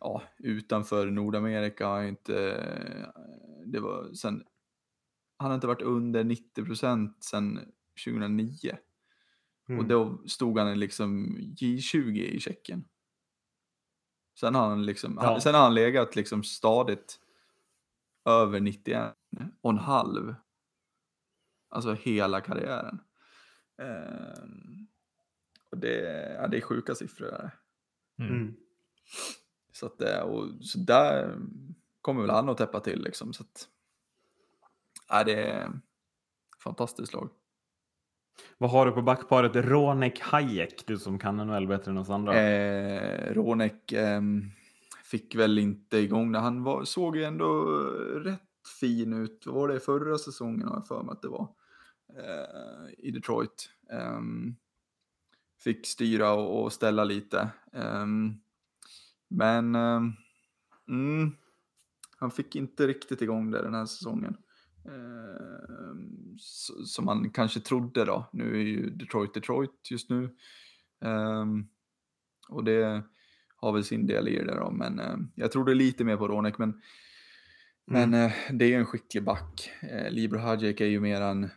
ja, utanför Nordamerika, har inte, det var sen, han har inte varit under 90 procent sedan 2009. Mm. Och då stod han liksom J20 i Tjeckien. Sen har han liksom, ja. sen har han legat liksom stadigt över 91 och en halv. Alltså hela karriären. Um, och det, ja, det är sjuka siffror. Där. Mm. mm. Så, att, eh, och, så där kommer väl han att täppa till liksom. Så att, ja, det är fantastiskt lag. Vad har du på backparet Ronek Hayek, du som kan NHL bättre än oss andra? Eh, Ronek eh, fick väl inte igång det. Han var, såg ju ändå rätt fin ut. Var det förra säsongen har jag för mig att det var. Eh, I Detroit. Fick styra och, och ställa lite. Um, men um, mm, han fick inte riktigt igång det den här säsongen. Um, som man kanske trodde då. Nu är ju Detroit Detroit just nu. och det har väl sin del i det då, men jag trodde lite mer på Ronek. Men, mm. men uh, det är en skicklig back. Uh, Libro Hadjek är ju mer en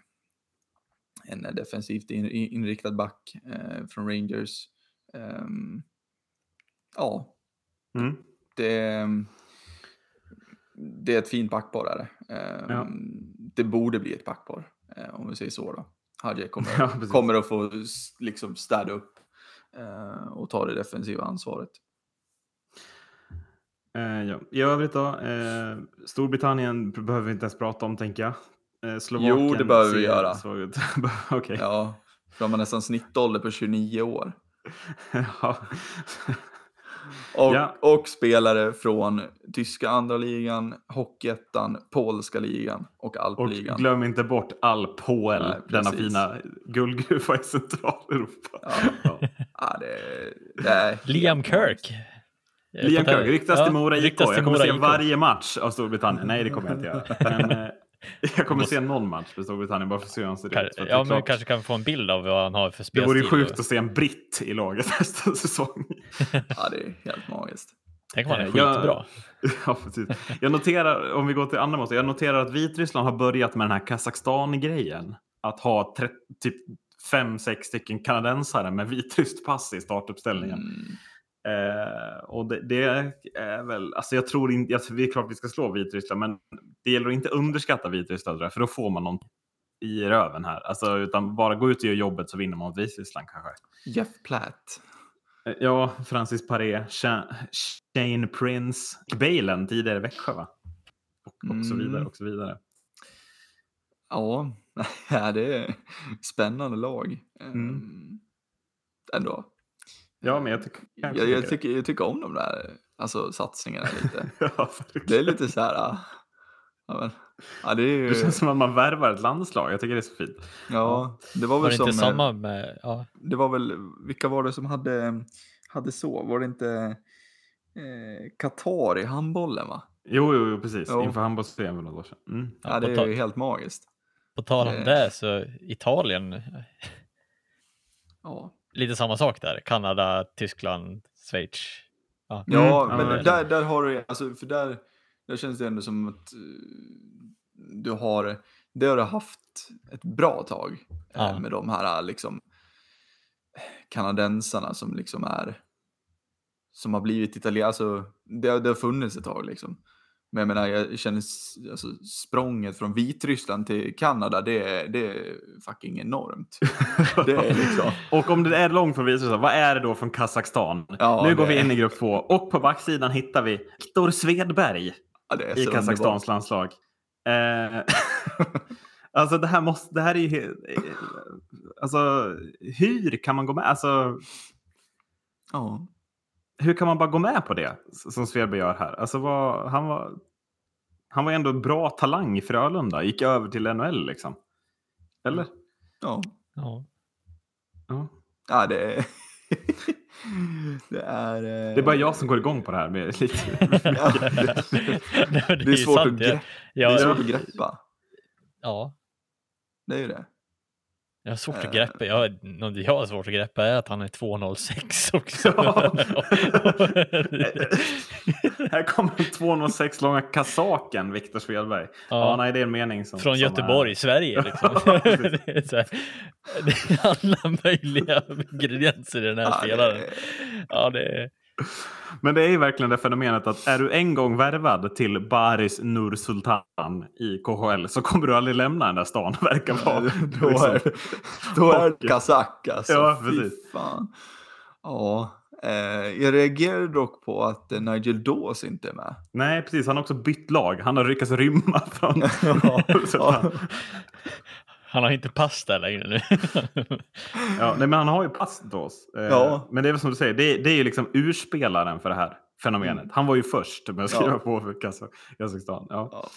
en defensivt in, inriktad back eh, från Rangers. Um, ja, Mm. det, det är ett fint backpar. Är det. Um, Ja. det borde bli ett backpar, eh, om vi säger så. Då. Hadje kommer, Ja, kommer att få liksom städa upp eh, och ta det defensiva ansvaret. Eh, ja. I övrigt då, eh, Storbritannien behöver vi inte ens prata om tänker jag. Eh, Slovakien Jo, det behöver vi göra. Okej. Ja, för de har nästan snittålder på 29 år. Ja. Och, Ja. och spelare från tyska andra ligan, hockeyettan, polska ligan och Och alpligan. glöm inte bort all PHL, Nej, denna fina guldgruva i Centraleuropa. Ja. Ja. Ja, det, det är Liam Kirk. Liam Kirk, ryktas Ja, till Mora IK. Jag kommer se varje match av Storbritannien. Nej, det kommer jag inte göra. Men, eh, jag kommer se någon match för Storbritannien bara för att se hur han ser ut. Kar- det är Ja, men kanske kan få en bild av vad han har för Det spelstil. vore ju sjukt och- att se en britt i laget nästa säsong. Ja, det är helt magiskt. Tänk om han är Eh, jag- skitbra. Ja, precis. Jag noterar, om vi går till andra måste, jag noterar att Vitryssland har börjat med den här Kazakstan-grejen. Att ha tre, typ fem, sex stycken kanadensare med vitryskt pass i startuppställningen. Mm. Eh, och det, det är väl, alltså jag tror inte, alltså det är klart vi ska slå Vitryssland, men det gäller att inte underskatta Vitryssland för då får man någon i röven här. Alltså, utan bara gå ut och göra jobbet så vinner man mot Vitryssland kanske. Jeff Platt. Eh, Ja, Francis Paré, Sha- Shane Prince, Balen tidigare Växjö va? Och, och så Mm. vidare och så vidare. Ja, det är spännande lag. Mm. Mm. Ändå. Ja, men jag tycker Jag, jag, tycker, jag tycker om de där alltså, satsningarna lite. ja, Det är lite så här... ah, Ja, men, ja, det är ju... Det känns som att man värvar ett landslag. Jag tycker det är så fint. Ja, det var Var väl det inte som... eh, samma med... Ja, Det var väl, vilka var det som hade, hade så? Var det inte eh, Qatar i handbollen va? Jo, jo, jo precis. Jo. Inför handbolls-VM för något år sedan. Mm. Ja, Ja, det är ju helt magiskt. på tal om Eh. det så Italien, Ja, lite samma sak där. Kanada, Tyskland, Schweiz. Ja. Mm, ja ja, men verkligen. där, där har du, alltså för där, där känns det ändå som att eh, du har, det har du haft ett bra tag eh, Ja. med de här liksom kanadensarna som liksom är, som har blivit italienare, alltså det, har- det har funnits ett tag liksom. Men jag menar, jag känner alltså, språnget från Vitryssland till Kanada, det är, det är fucking enormt. Det är liksom, Och om det är långt från Vitryssland, vad är det då från Kazakstan? Ja, nu går det- vi in i grupp två och på backsidan hittar vi Viktor Svedberg ja, i Kazakstans landslag. Eh, alltså det här måste, det här är ju, eh, alltså hur kan man gå med? Alltså Ja. Hur kan man bara gå med på det som Svedberg gör här? Alltså vad, han var, han var ändå en bra talang i Frölunda, gick över till NHL liksom. Eller? Ja. Ja. Ja. Ja, det är... det är... eh, Det är bara jag som går igång på det här med lite. Ja, det, Nej, men det är ju svårt, sant, att, ja. greppa, det Ja, är svårt att greppa. ja, Det är ju det. Jag har svårt att Eh. greppa. Jag, något jag har svårt att greppa är att han är 2,06 också. Ja. här kommer den 206 långa kasaken Viktor Svedberg. Ja. Ja. nej, det är en mening som... Från som Göteborg, Är... Sverige. Liksom. Det, är här, det är alla möjliga ingredienser i den här Ja, spelaren. det, Ja, det är... Men det är ju verkligen det fenomenet att är du en gång värvad till Baris Nur Sultan i KHL så kommer du aldrig lämna den där stan, verkar vara. då liksom. är, då är det kazak alltså. Ja, precis. Ja, eh, jag reagerar dock på att Nigel Dawes inte är med. Nej, precis. Han har också bytt lag. Han har lyckats rymma från Ja, Sultan. Han har inte pass där längre nu. Ja, nej, men han har ju pass då. Eh, Ja. Men det är väl som du säger, det, det är ju liksom urspelaren för det här fenomenet. Mm. Han var ju först med att skriva Ja. på för Kazak- Kazakstan. Ja. Ja.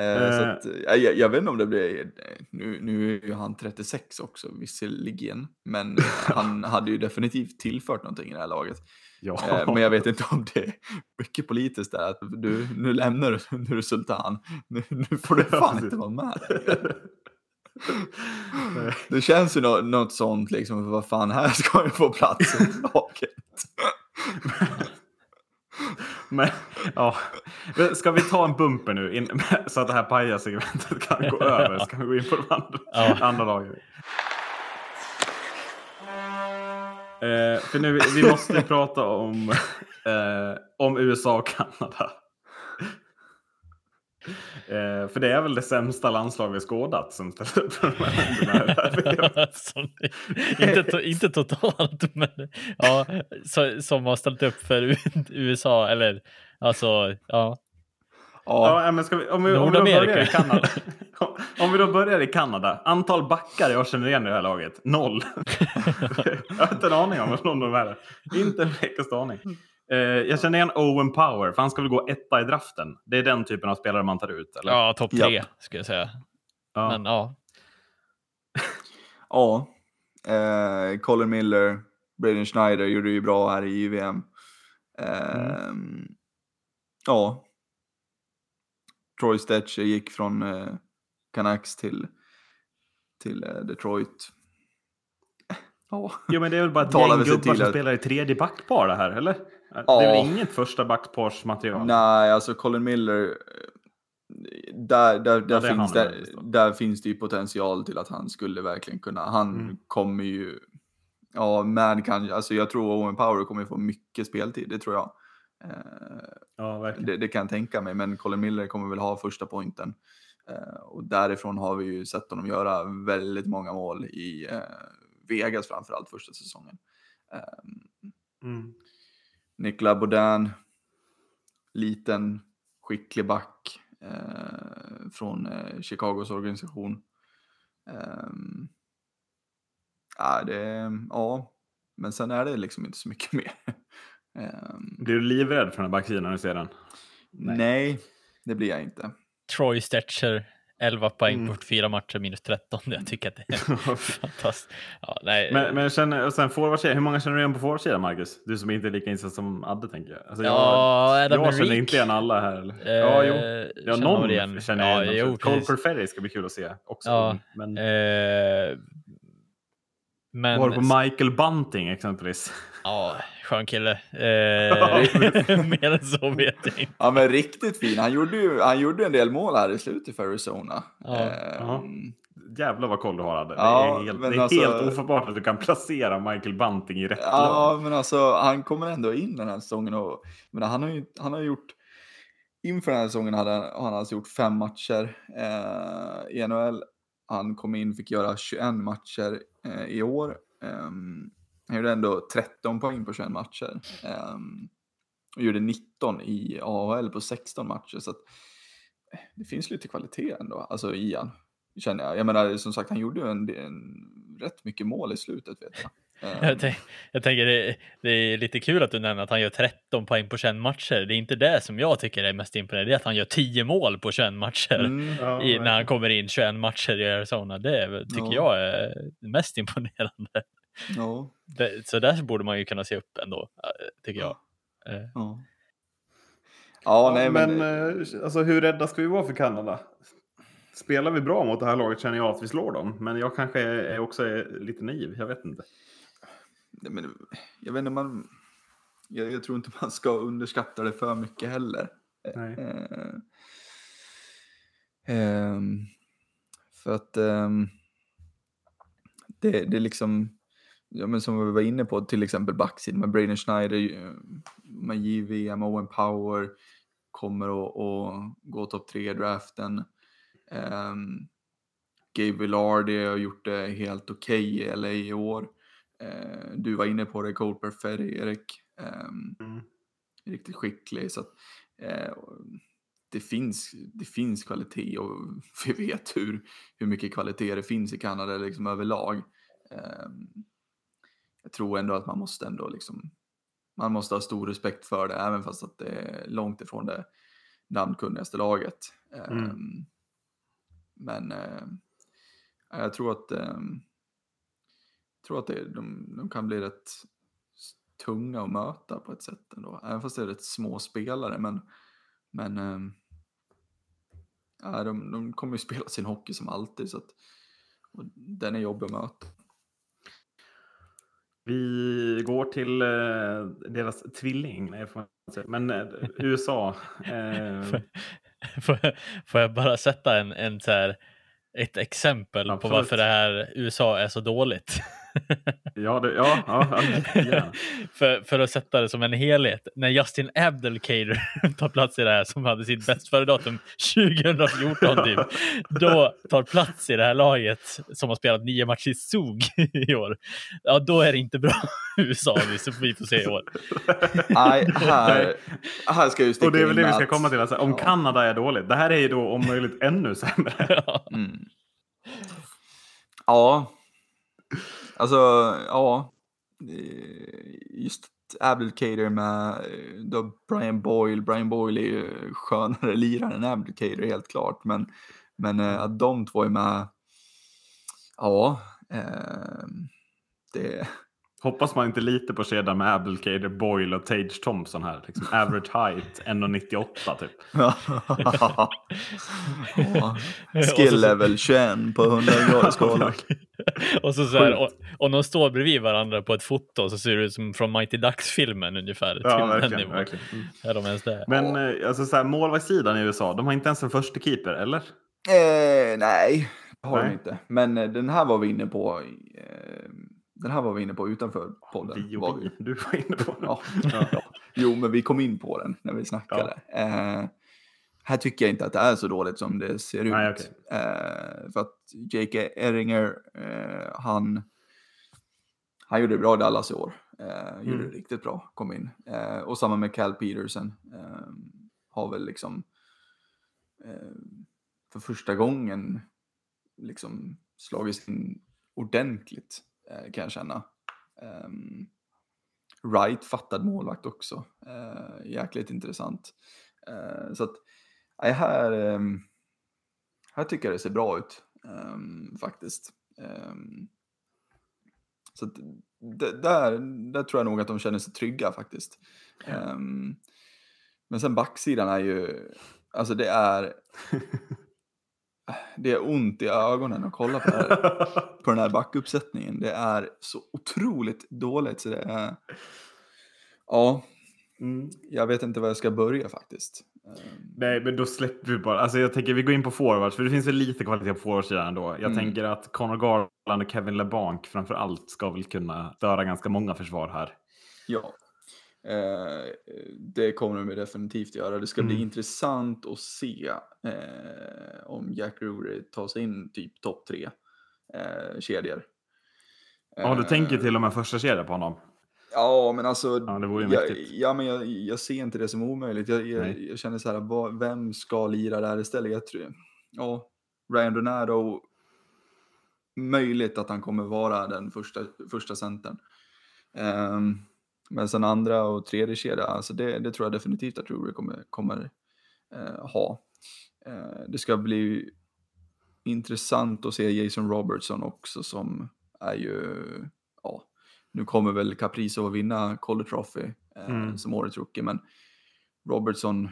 Eh, så att, eh, jag, jag vet inte om det blir, nu, nu är ju han 36 också visserligen, men eh, han hade ju definitivt tillfört någonting i det här laget. Ja. Eh, men jag vet inte om det är mycket politiskt där, att du, nu lämnar du, nu är du sultan, nu, nu får du fan inte vara med. Det känns ju nå- något sånt liksom, för vad fan, här ska jag få plats i laget. Men, ja. Ska vi ta en bumper nu in, så att det här pajasegmentet kan gå över? Ska vi gå in på de andra, Ja. andra lagen? Eh, för nu, vi måste prata om, eh, om USA och Kanada. Eh, för det är väl det sämsta landslag vi skådat som ställer upp på de här inte, to, inte totalt, men ja, så, som har ställt upp för USA. Eller alltså, ja. Ja, Ja, men ska vi, om, vi, om vi då börjar i Kanada. om vi då börjar i Kanada. Antal backar jag känner igen i det här laget. Noll. jag har inte en aning om vad någon av de här är. Inte en blekaste aning. Eh, jag känner igen Owen Power, för han ska väl gå etta i draften. Det är den typen av spelare man tar ut, eller? Ja, topp tre Japp. skulle jag säga. Ja. Men ja, ja. Eh, Colin Miller, Braden Schneider gjorde ju bra här i JVM. Eh, Ja. Troy Stetcher gick från eh, Canucks till, till eh, Detroit. Ja. Jo, men det är väl bara ett gäng gubbar som spelar i tredje backpar det här, eller? Det Ja. är väl inget första backparsmaterial? Nej, alltså Colin Miller, där, där, där, är finns det, där, finns det ju potential till att han skulle verkligen kunna, han Mm. kommer ju, ja, men kan, alltså jag tror Owen Power kommer få mycket speltid, det tror jag. Eh, Ja, verkligen. det, det kan jag tänka mig, men Colin Miller kommer väl ha första pointen. Eh, och därifrån har vi ju sett honom göra väldigt många mål i eh, Vegas framförallt första säsongen. Eh, Mm. Nicolas Baudin, liten, skicklig back eh, från eh, Chicagos organisation. Ja, det, ja, men sen är det liksom inte så mycket mer. Ehm, Blir du livrädd för den här backsidan när du ser den? nej. det blir jag inte. Troy Stetcher, 11 poäng Mm. på 44 matcher, minus 13. Jag tycker att det är fantastiskt. Ja, nej. Men, men känner, och sen forwardsidan, hur många känner du igen på forwardsidan Marcus? Du som inte är lika insatt som Adde tänker jag. Alltså, jag ja, Adam jag känner inte igen alla här. Eller? Eh, ja, jo. Ja, känner någon igen. känner ja, jag igen. jo, också. Cole. Perfetti ska bli kul att se också. Ja, Men Eh, men var på Michael Bunting exempelvis. Ja, skön kille. Eh, mer än så vet jag inte. Ja, men riktigt fin. Han gjorde ju han gjorde en del mål här i slutet för Arizona. Ja, Ehm, Jävlar vad koll du har Adde. Ja, det är helt, det är alltså- helt ofattbart att du kan placera Michael Bunting i rätt lag. Ja, men alltså han kommer ändå in den här säsongen och men han har ju han har gjort inför den här säsongen hade han, alltså gjort fem matcher eh, i NHL. Han kom in fick göra 21 matcher eh, i år. Ehm, han gjorde ändå 13 poäng på 21 matcher. Ehm, och gjorde 19 i AHL på 16 matcher. Så att, eh, det finns lite kvalitet ändå, alltså i han. Känner jag. Jag menar, som sagt, han gjorde ju en, en, rätt mycket mål i slutet vet jag. Ehm, Jag, tänk, jag tänker det, det är lite kul att du nämner att han gör 13 poäng på 21 matcher. Det är inte det som jag tycker är mest imponerande. Det är att han gör 10 mål på 21 matcher. mm, Ja, I, när han kommer in 21 matcher i Arizona. Det tycker jag är mest imponerande. Ja, Det, så där borde man ju kunna se upp ändå, eh, tycker jag. Eh, ja. Ja, nej men... men eh, alltså, hur rädda ska vi vara för Kanada? Spelar vi bra mot det här laget känner jag att vi slår dem. Men jag kanske är, också är lite naiv. Jag vet inte. Nej, men jag vet inte, man... Jag, jag tror inte man ska underskatta det för mycket heller. Nej. Eh, ehm, för att ehm, det, det är liksom, ja, men som vi var inne på, till exempel backsidan med Braden Schneider, eh, med JVM, Owen Power kommer att, gå topp tre i draften. Um, Gabe Villardi har gjort det helt okej i LA i år. Eh, du var inne på det, Cole Perfetti, Erik. Ehm, Mm. riktigt skicklig. Så att, eh, det, finns, det finns kvalitet och vi vet hur, hur mycket kvalitet det finns i Kanada liksom överlag. Eh, jag tror ändå att man måste ändå liksom, man måste ha stor respekt för det, även fast att det är långt ifrån det namnkunnigaste laget. Mm. Men eh, jag tror att, eh, jag tror att det, de, de kan bli rätt tunga att möta på ett sätt ändå. Även fast det är rätt små spelare. Men, men ja, de, de kommer ju spela sin hockey som alltid. Så att, och den är jobbig att möta. Vi går till eh, deras tvilling, nej, men eh, USA. Eh, Får jag, får jag bara sätta en, en så här, ett exempel på Absolut. varför det här USA är så dåligt? ja, det, ja, ja, ja. för, för att sätta det som en helhet. När Justin Abdelkader tar plats i det här som hade sitt bäst före datum 2014 typ. Då tar plats i det här laget som har spelat nio matcher i SOG i år. Ja, då är det inte bra USA vi får- vi får se i år. Nej, här, här ska jag Och det är väl det vi ska komma till. Alltså, om Ja. Kanada är dåligt, det här är ju då om möjligt ännu sämre. Ja. Mm. Ja. Alltså, ja. Eh, just Abdelkader med eh, då Brian Boyle. Brian Boyle är ju skönare lirare än Abdelkader helt klart. Men, men eh, att de två är med. Ja. Eh, det, Hoppas man inte lite på kedjan med Abdelkader, Boyle och Tage Thompson här. Liksom average height 1,98 typ. Skill level 21 på 100 grader skala. och, så så här, och, och de står bredvid varandra på ett foto så ser det ut som från Mighty Ducks-filmen ungefär. Ja, verkligen. verkligen. Mm. Är de ens det? Men eh, alltså, så här, målvaktssidan i USA, de har inte ens en första keeper, eller? Eh, nej, det har de Nej. inte. Men eh, den här var vi inne på. Eh, den här var vi inne på utanför podden. Vi var och vi. Du var inne på det. Ja. ja. Jo, men vi kom in på den när vi snackade. Eh, här tycker jag inte att det är så dåligt som det ser ut. Nej, okej. eh, för att Jake Eringer, eh, han, han gjorde det bra i Dallas i år. Eh, gjorde Mm. det riktigt bra, kom in. Eh, och samma med Cal Peterson. Eh, har väl liksom för första gången liksom slagits in ordentligt kan jag känna. Ehm, Wright fattad målvakt också. Eh, jäkligt intressant. Eh, så att, här, ehm, här tycker jag det ser bra ut ehm, faktiskt. Så att, där, där tror jag nog att de känner sig trygga faktiskt. Men sen backsidan är ju, alltså det är, det är ont i ögonen att kolla på här på den här backuppsättningen. Det är så otroligt dåligt så det är... Ja, Mm. jag vet inte var jag ska börja faktiskt. Ehm, Nej, men då släpper vi bara. Alltså, jag tänker vi går in på forwards, för det finns lite kvalitet på forwardsidan ändå. Jag Mm. tänker att Conor Garland och Kevin LeBlanc framför allt ska väl kunna störa ganska många försvar här. Ja, eh, det kommer de definitivt göra. Det ska bli Mm. intressant att se eh, om Jack Drury tar sig in typ topp tre eh, kedjor. Ja, du Eh, tänker till och med första kedja på honom. Ja, men alltså. Ja, det vore ju jag, ja, men jag, jag ser inte det som omöjligt. Jag, jag, jag känner så här, vad, vem ska lira där istället? Jag tror, ja, Ryan Donato, möjligt att han kommer vara den första, första centern. Ehm, men sen andra och tredje kedja, alltså det, det tror jag definitivt att Drury kommer, kommer eh, ha. Eh, det ska bli intressant att se Jason Robertson också som är ju, ja, nu kommer väl Caprizo att vinna Calder Trophy eh, Mm. som årets rookie, men Robertson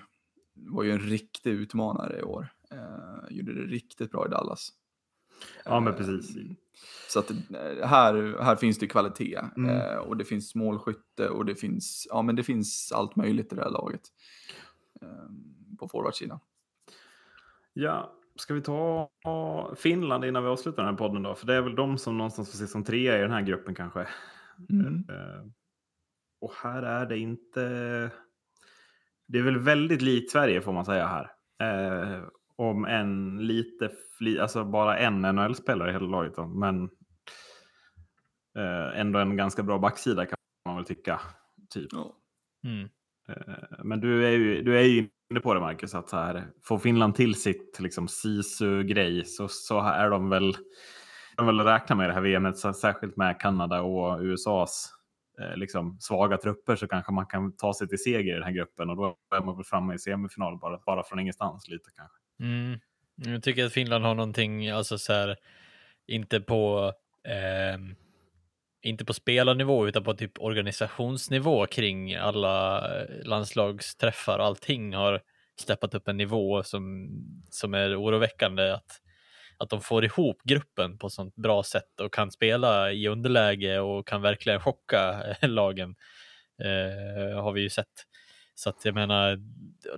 var ju en riktig utmanare i år. Eh, gjorde det riktigt bra i Dallas. Ja, men precis. Så att eh, här, här finns det kvalitet Mm. eh, och det finns målskytte och det finns, ja men det finns allt möjligt i det här laget. Eh, på forwardsidan. Ja, ska vi ta Finland innan vi avslutar den här podden då? För det är väl de som någonstans får se som trea i den här gruppen kanske. Mm. Eh, Och här är det inte... Det är väl väldigt likt Sverige får man säga här. Om en lite, fli, alltså bara en NHL-spelare i hela laget. Då. Men eh, ändå en ganska bra backsida kan man väl tycka. Typ. Mm. Eh, Men du är, ju, du är ju inne på det Marcus, att så här, får Finland till sitt liksom, sisu-grej så, så är de väl, de väl räkna med det här VMet, så särskilt med Kanada och USAs eh, liksom, svaga trupper så kanske man kan ta sig till seger i den här gruppen och då är man väl framme i semifinal bara, bara från ingenstans lite kanske. Mm. Jag tycker att Finland har någonting, alltså så här, inte på eh, inte på spelarnivå utan på typ organisationsnivå kring alla eh, landslagsträffar. Allting har steppat upp en nivå som, som är oroväckande att, att de får ihop gruppen på sånt bra sätt och kan spela i underläge och kan verkligen chocka eh, lagen. Eh, har vi ju sett. Så att jag menar,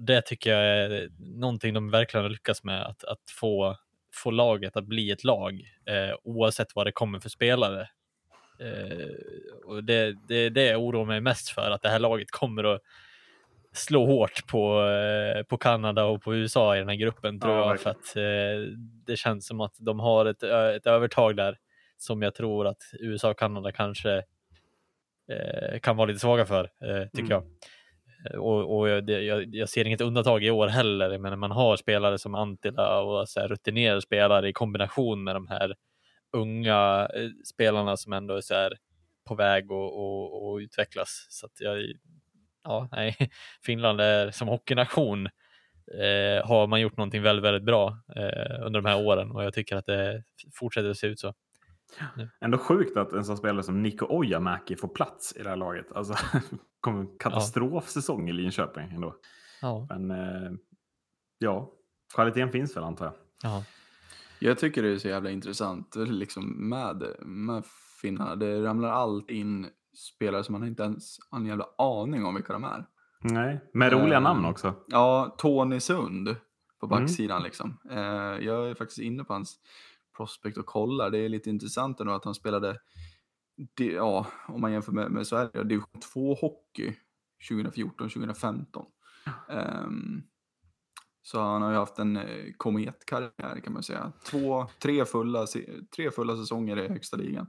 det tycker jag är någonting de verkligen har lyckats med, att, att få, få laget att bli ett lag eh, oavsett vad det kommer för spelare. Eh, och det, det, det jag oroar mig mest för, att det här laget kommer att slå hårt på, eh, på Kanada och på USA i den här gruppen tror Ja, jag. För att eh, det känns som att de har ett, ett övertag där som jag tror att USA och Kanada kanske eh, kan vara lite svaga för, eh, tycker Mm. jag. Eh, och, och jag, jag, jag ser inget undantag i år heller. men när man har spelare som Antila och så här rutinerade spelare i kombination med de här unga eh, spelarna som ändå är så här på väg att och, och utvecklas. Så att jag, ja, nej, Finland är som hockeynation eh, har man gjort någonting väldigt, väldigt bra eh, under de här åren och jag tycker att det fortsätter att se ut så. Ändå sjukt att en sån spelare som Niko Ojamäki får plats i det här laget. Alltså, kommer en katastrofsäsong i Linköping ändå. Ja, Men eh, ja, kvaliteten finns väl antar jag. ja, Jag tycker det är så jävla intressant liksom med, med finnarna. Det ramlar allt in spelare som man inte ens har en jävla aning om vilka de är. Nej, med roliga Eh, namn också. Ja, Tony Sund på Mm. backsidan liksom. Eh, jag är faktiskt inne på hans prospect och kollar. Det är lite intressant ändå att han spelade, ja, om man jämför med, med Sverige, division 2 hockey 2014-2015. Ehm, så han har ju haft en eh, kometkarriär kan man säga. Två, tre fulla, tre fulla säsonger i högsta ligan.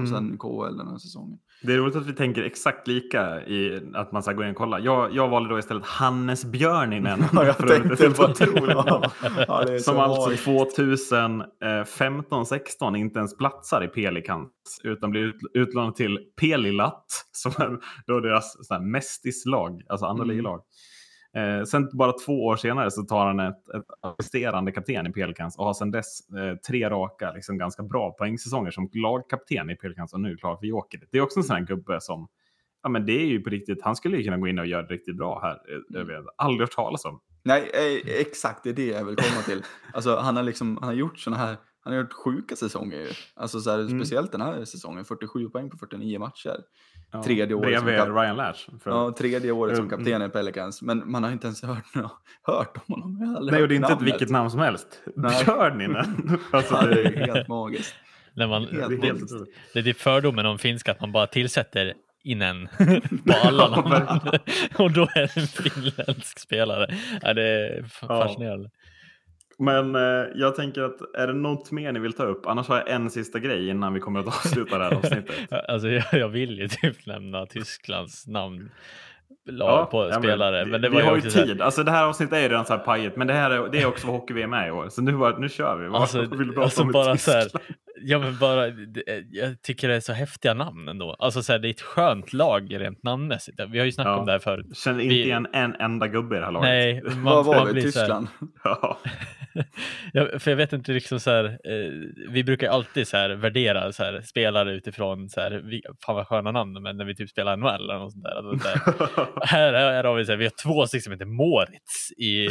Och Mm. sen KHL den här säsongen. Det är roligt att vi tänker exakt lika i att man ska gå in och kolla. Jag, jag valde då istället Hannes Björninen. Ja, jag tänkte på. Ja, det är Som så alltså magiskt. 2015-16 inte ens platsar i Pelikans utan blir ut, utlånad till Pelilat som är då deras mästislag, alltså andra Mm. ligalag. Eh, sen bara två år senare så tar han ett, ett assisterande kapten i Pelikans och har sedan dess eh, tre raka liksom ganska bra poängsäsonger som lagkapten i Pelikans och nu klar för Jokerit. Det är också en sån här gubbe som, ja men det är ju på riktigt, han skulle ju kunna gå in och göra det riktigt bra här. Eh, Jag vet, aldrig hört talas om. Nej, eh, exakt, det är det jag vill komma till. Alltså, han har liksom, han har gjort såna här, han har gjort sjuka säsonger ju. Alltså så här, Mm. speciellt den här säsongen, 47 poäng på 49 matcher. Ja, Tredje året som kap- Ryan Lash. För... Ja, tredje året som Mm. kapten i Pelicans, men man har inte ens hört, nå- hört om honom. Nej, och det är inte ett vilket namn som helst. Nej. Björninen. alltså, Ja, det är helt magiskt. När man, Helt det är det, det är fördomen om finska att man bara tillsätter inen på alla namn. och då är det en finländsk spelare. Ja, det är f- Ja. Men eh, jag tänker att är det något mer ni vill ta upp? Annars har jag en sista grej innan vi kommer att avsluta det här avsnittet. Alltså, jag, jag vill ju typ nämna Tysklands namn lag på ja, spelare. Men, det vi var ju har ju så här- tid. Alltså det här avsnittet är ju redan så här pajigt. Men det här är, det är också vad hockey-VM är i år. Så nu, bara, nu kör vi. Alltså, vill du prata alltså om bara så här? Ja men bara, det- jag tycker det är så häftiga namn ändå. Alltså så här, det är ett skönt lag rent namnmässigt. Vi har ju snackat Ja. om det här förut. Känner inte vi- igen en enda gubbe i det här laget. Nej, man, Vad var man det? blir så här- Tyskland? Ja. Ja, för jag vet inte liksom så här, eh, vi brukar alltid så här värdera så här, spelare utifrån så här, vi, fan vad sköna namn, men när vi typ spelar NHL eller något sånt där. Alltså, så här, här, här har vi så här, vi har två stycken som heter Moritz i,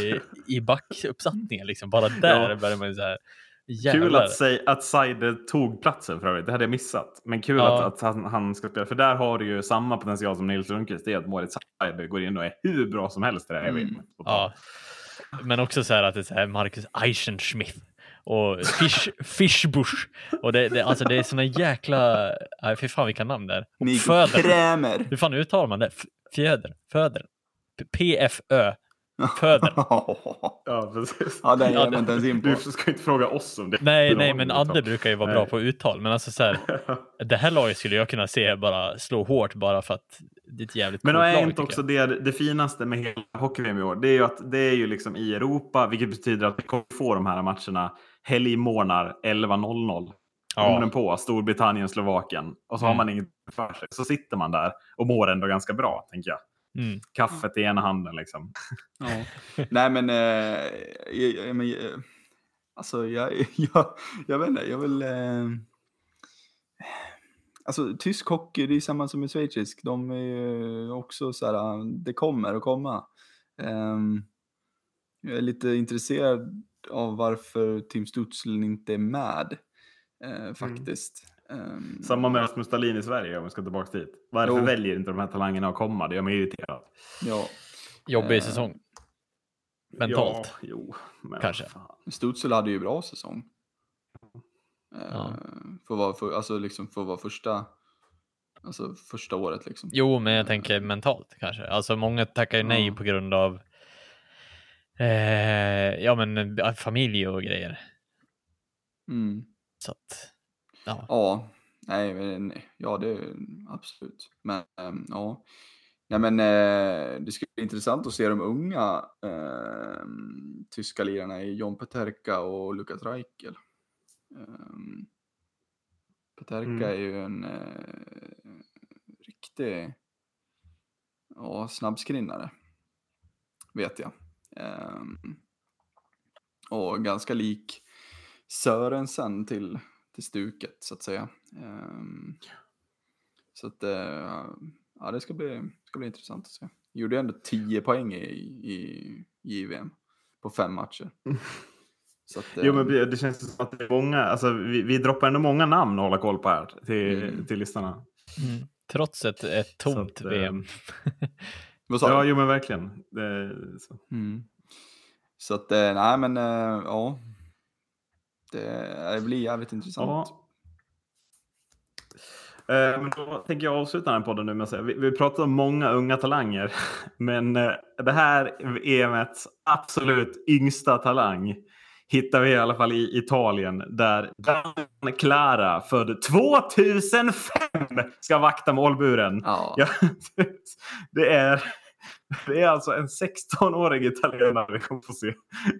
i backuppsattningen liksom. Bara där Ja. börjar man ju så här, Kul jävlar. att, säga, att Seide tog platsen för övrigt. Det hade jag missat. Men kul Ja. att, att han, han ska spela. För där har du ju samma potential som Nils Lundqvist. Det är att Moritz Seide går in och är hur bra som helst i det här Mm. Ja. Men också så här att det är så här Marcus Eichenschmidt och Fish, Fishbush. Och det, det, alltså det är såna jäkla, fy fan vilka namn det är. Föder. Krämer. Hur fan uttalar man det? Fjäder? Föder? PFÖ? Föder? Ja, precis. ja, den ger inte ens in på. Du ska inte fråga oss om det. Nej, nej, men Adde brukar ju vara Nej. bra på uttal. Men alltså så här, det här laget skulle jag kunna se bara slå hårt bara för att det är ett jävligt Men är inte också det, det finaste med hela hockey-VM i år? Det är ju att det är ju liksom i Europa, vilket betyder att vi kommer få de här matcherna helgmorgnar 11.00. Ja. På Storbritannien, Slovakien. Och så har Mm. man inget för sig. Så sitter man där och mår ändå ganska bra, tänker jag. Mm. Kaffet i ena handen liksom. Ja. Nej men, eh, jag, jag, men eh, alltså jag, jag, jag vet inte, jag vill... Eh, alltså tysk hockey, det är samma som i schweizisk. De är ju också så här, det kommer att komma. Ehm, Jag är lite intresserad av varför Tim Stutzlen inte är med. Eh, faktiskt. Ehm, Samma med Rasmus Dahlin i Sverige om vi ska tillbaka dit. Varför Jo. väljer inte de här talangerna att komma? Det gör mig irriterad. Ja, Jobbig Eh, säsong. Mentalt. Ja, jo, men Kanske. fan. Stutzel hade ju bra säsong. Eh, Ja. För att vara, för, alltså liksom för att vara första, alltså första året liksom. Jo, men jag tänker mentalt kanske. Alltså många tackar ju nej Ja. på grund av eh, ja, men eh, familj och grejer. Mm. Så att, ja. Ja, nej, ja det absolut. Men ehm, ja, nej men eh, det skulle bli intressant att se de unga eh, tyska lirarna i John Peterka och Lukas Reichel. Um, Peterka Mm. är ju en eh, riktig ja, snabbskrinnare, vet jag. Ehm, och ganska lik Sörensen till, till stuket så att säga. Ehm, så att eh, ja, det ska bli, ska bli intressant att se. Gjorde ändå 10 poäng i, i JVM på fem matcher. Så att, Jo, men eh, det känns som att det är många, alltså vi, vi droppar ändå många namn att hålla koll på här till, Mm. till listorna. Mm. Trots ett, ett tomt att, eh, VM. vad sa Ja, du? jo men verkligen. Det, så. Mm. Så att, nej men ja. Det, det blir jävligt intressant. Ja. Eh, Men då tänker jag avsluta den här podden nu med att säga, vi, vi pratar om många unga talanger, men eh, det här EMets absolut yngsta talang hittar vi i alla fall i Italien där Dan Clara född 2005 ska vakta målburen. Ja. Ja, det, är, det är alltså en 16-årig italienare vi kommer få se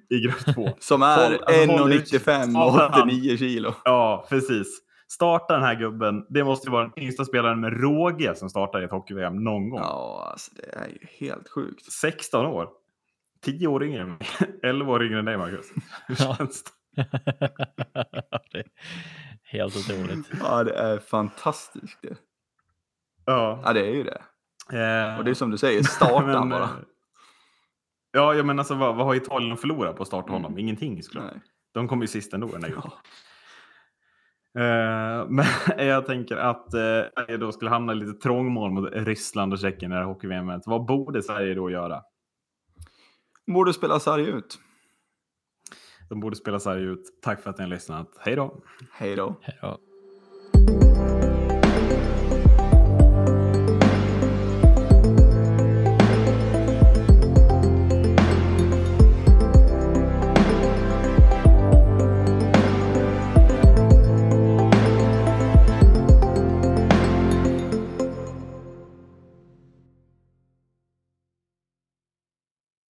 i grupp två. Som är alltså, håll ut. 1,95 och Satan. 89 kilo. Ja, precis. Starta den här gubben. Det måste ju vara den yngsta spelaren med råge som startar i ett hockey-VM någon gång. Ja, alltså det är ju helt sjukt. 16 år. 10 år yngre än mig. 11 år yngre än dig, Marcus. Hur känns det? helt otroligt. Ja, det är fantastiskt det. Ja. Ja, det är ju det. Eh, Och det är som du säger, starta men, bara. eh, Ja, ja, men alltså vad, vad har Italien att förlora på att starta honom? Mm. Ingenting såklart. Nej. De kommer ju sist ändå i den här gruppen. Ja. Eh, men jag tänker att eh, Sverige då skulle hamna i lite trångmål mot Ryssland och Tjeckien i det här hockey Vad borde Sverige då göra? Borde spela sarg ut. De borde spela Sverige ut. Tack för att ni har lyssnat. Hej då! Hej då. Hej då.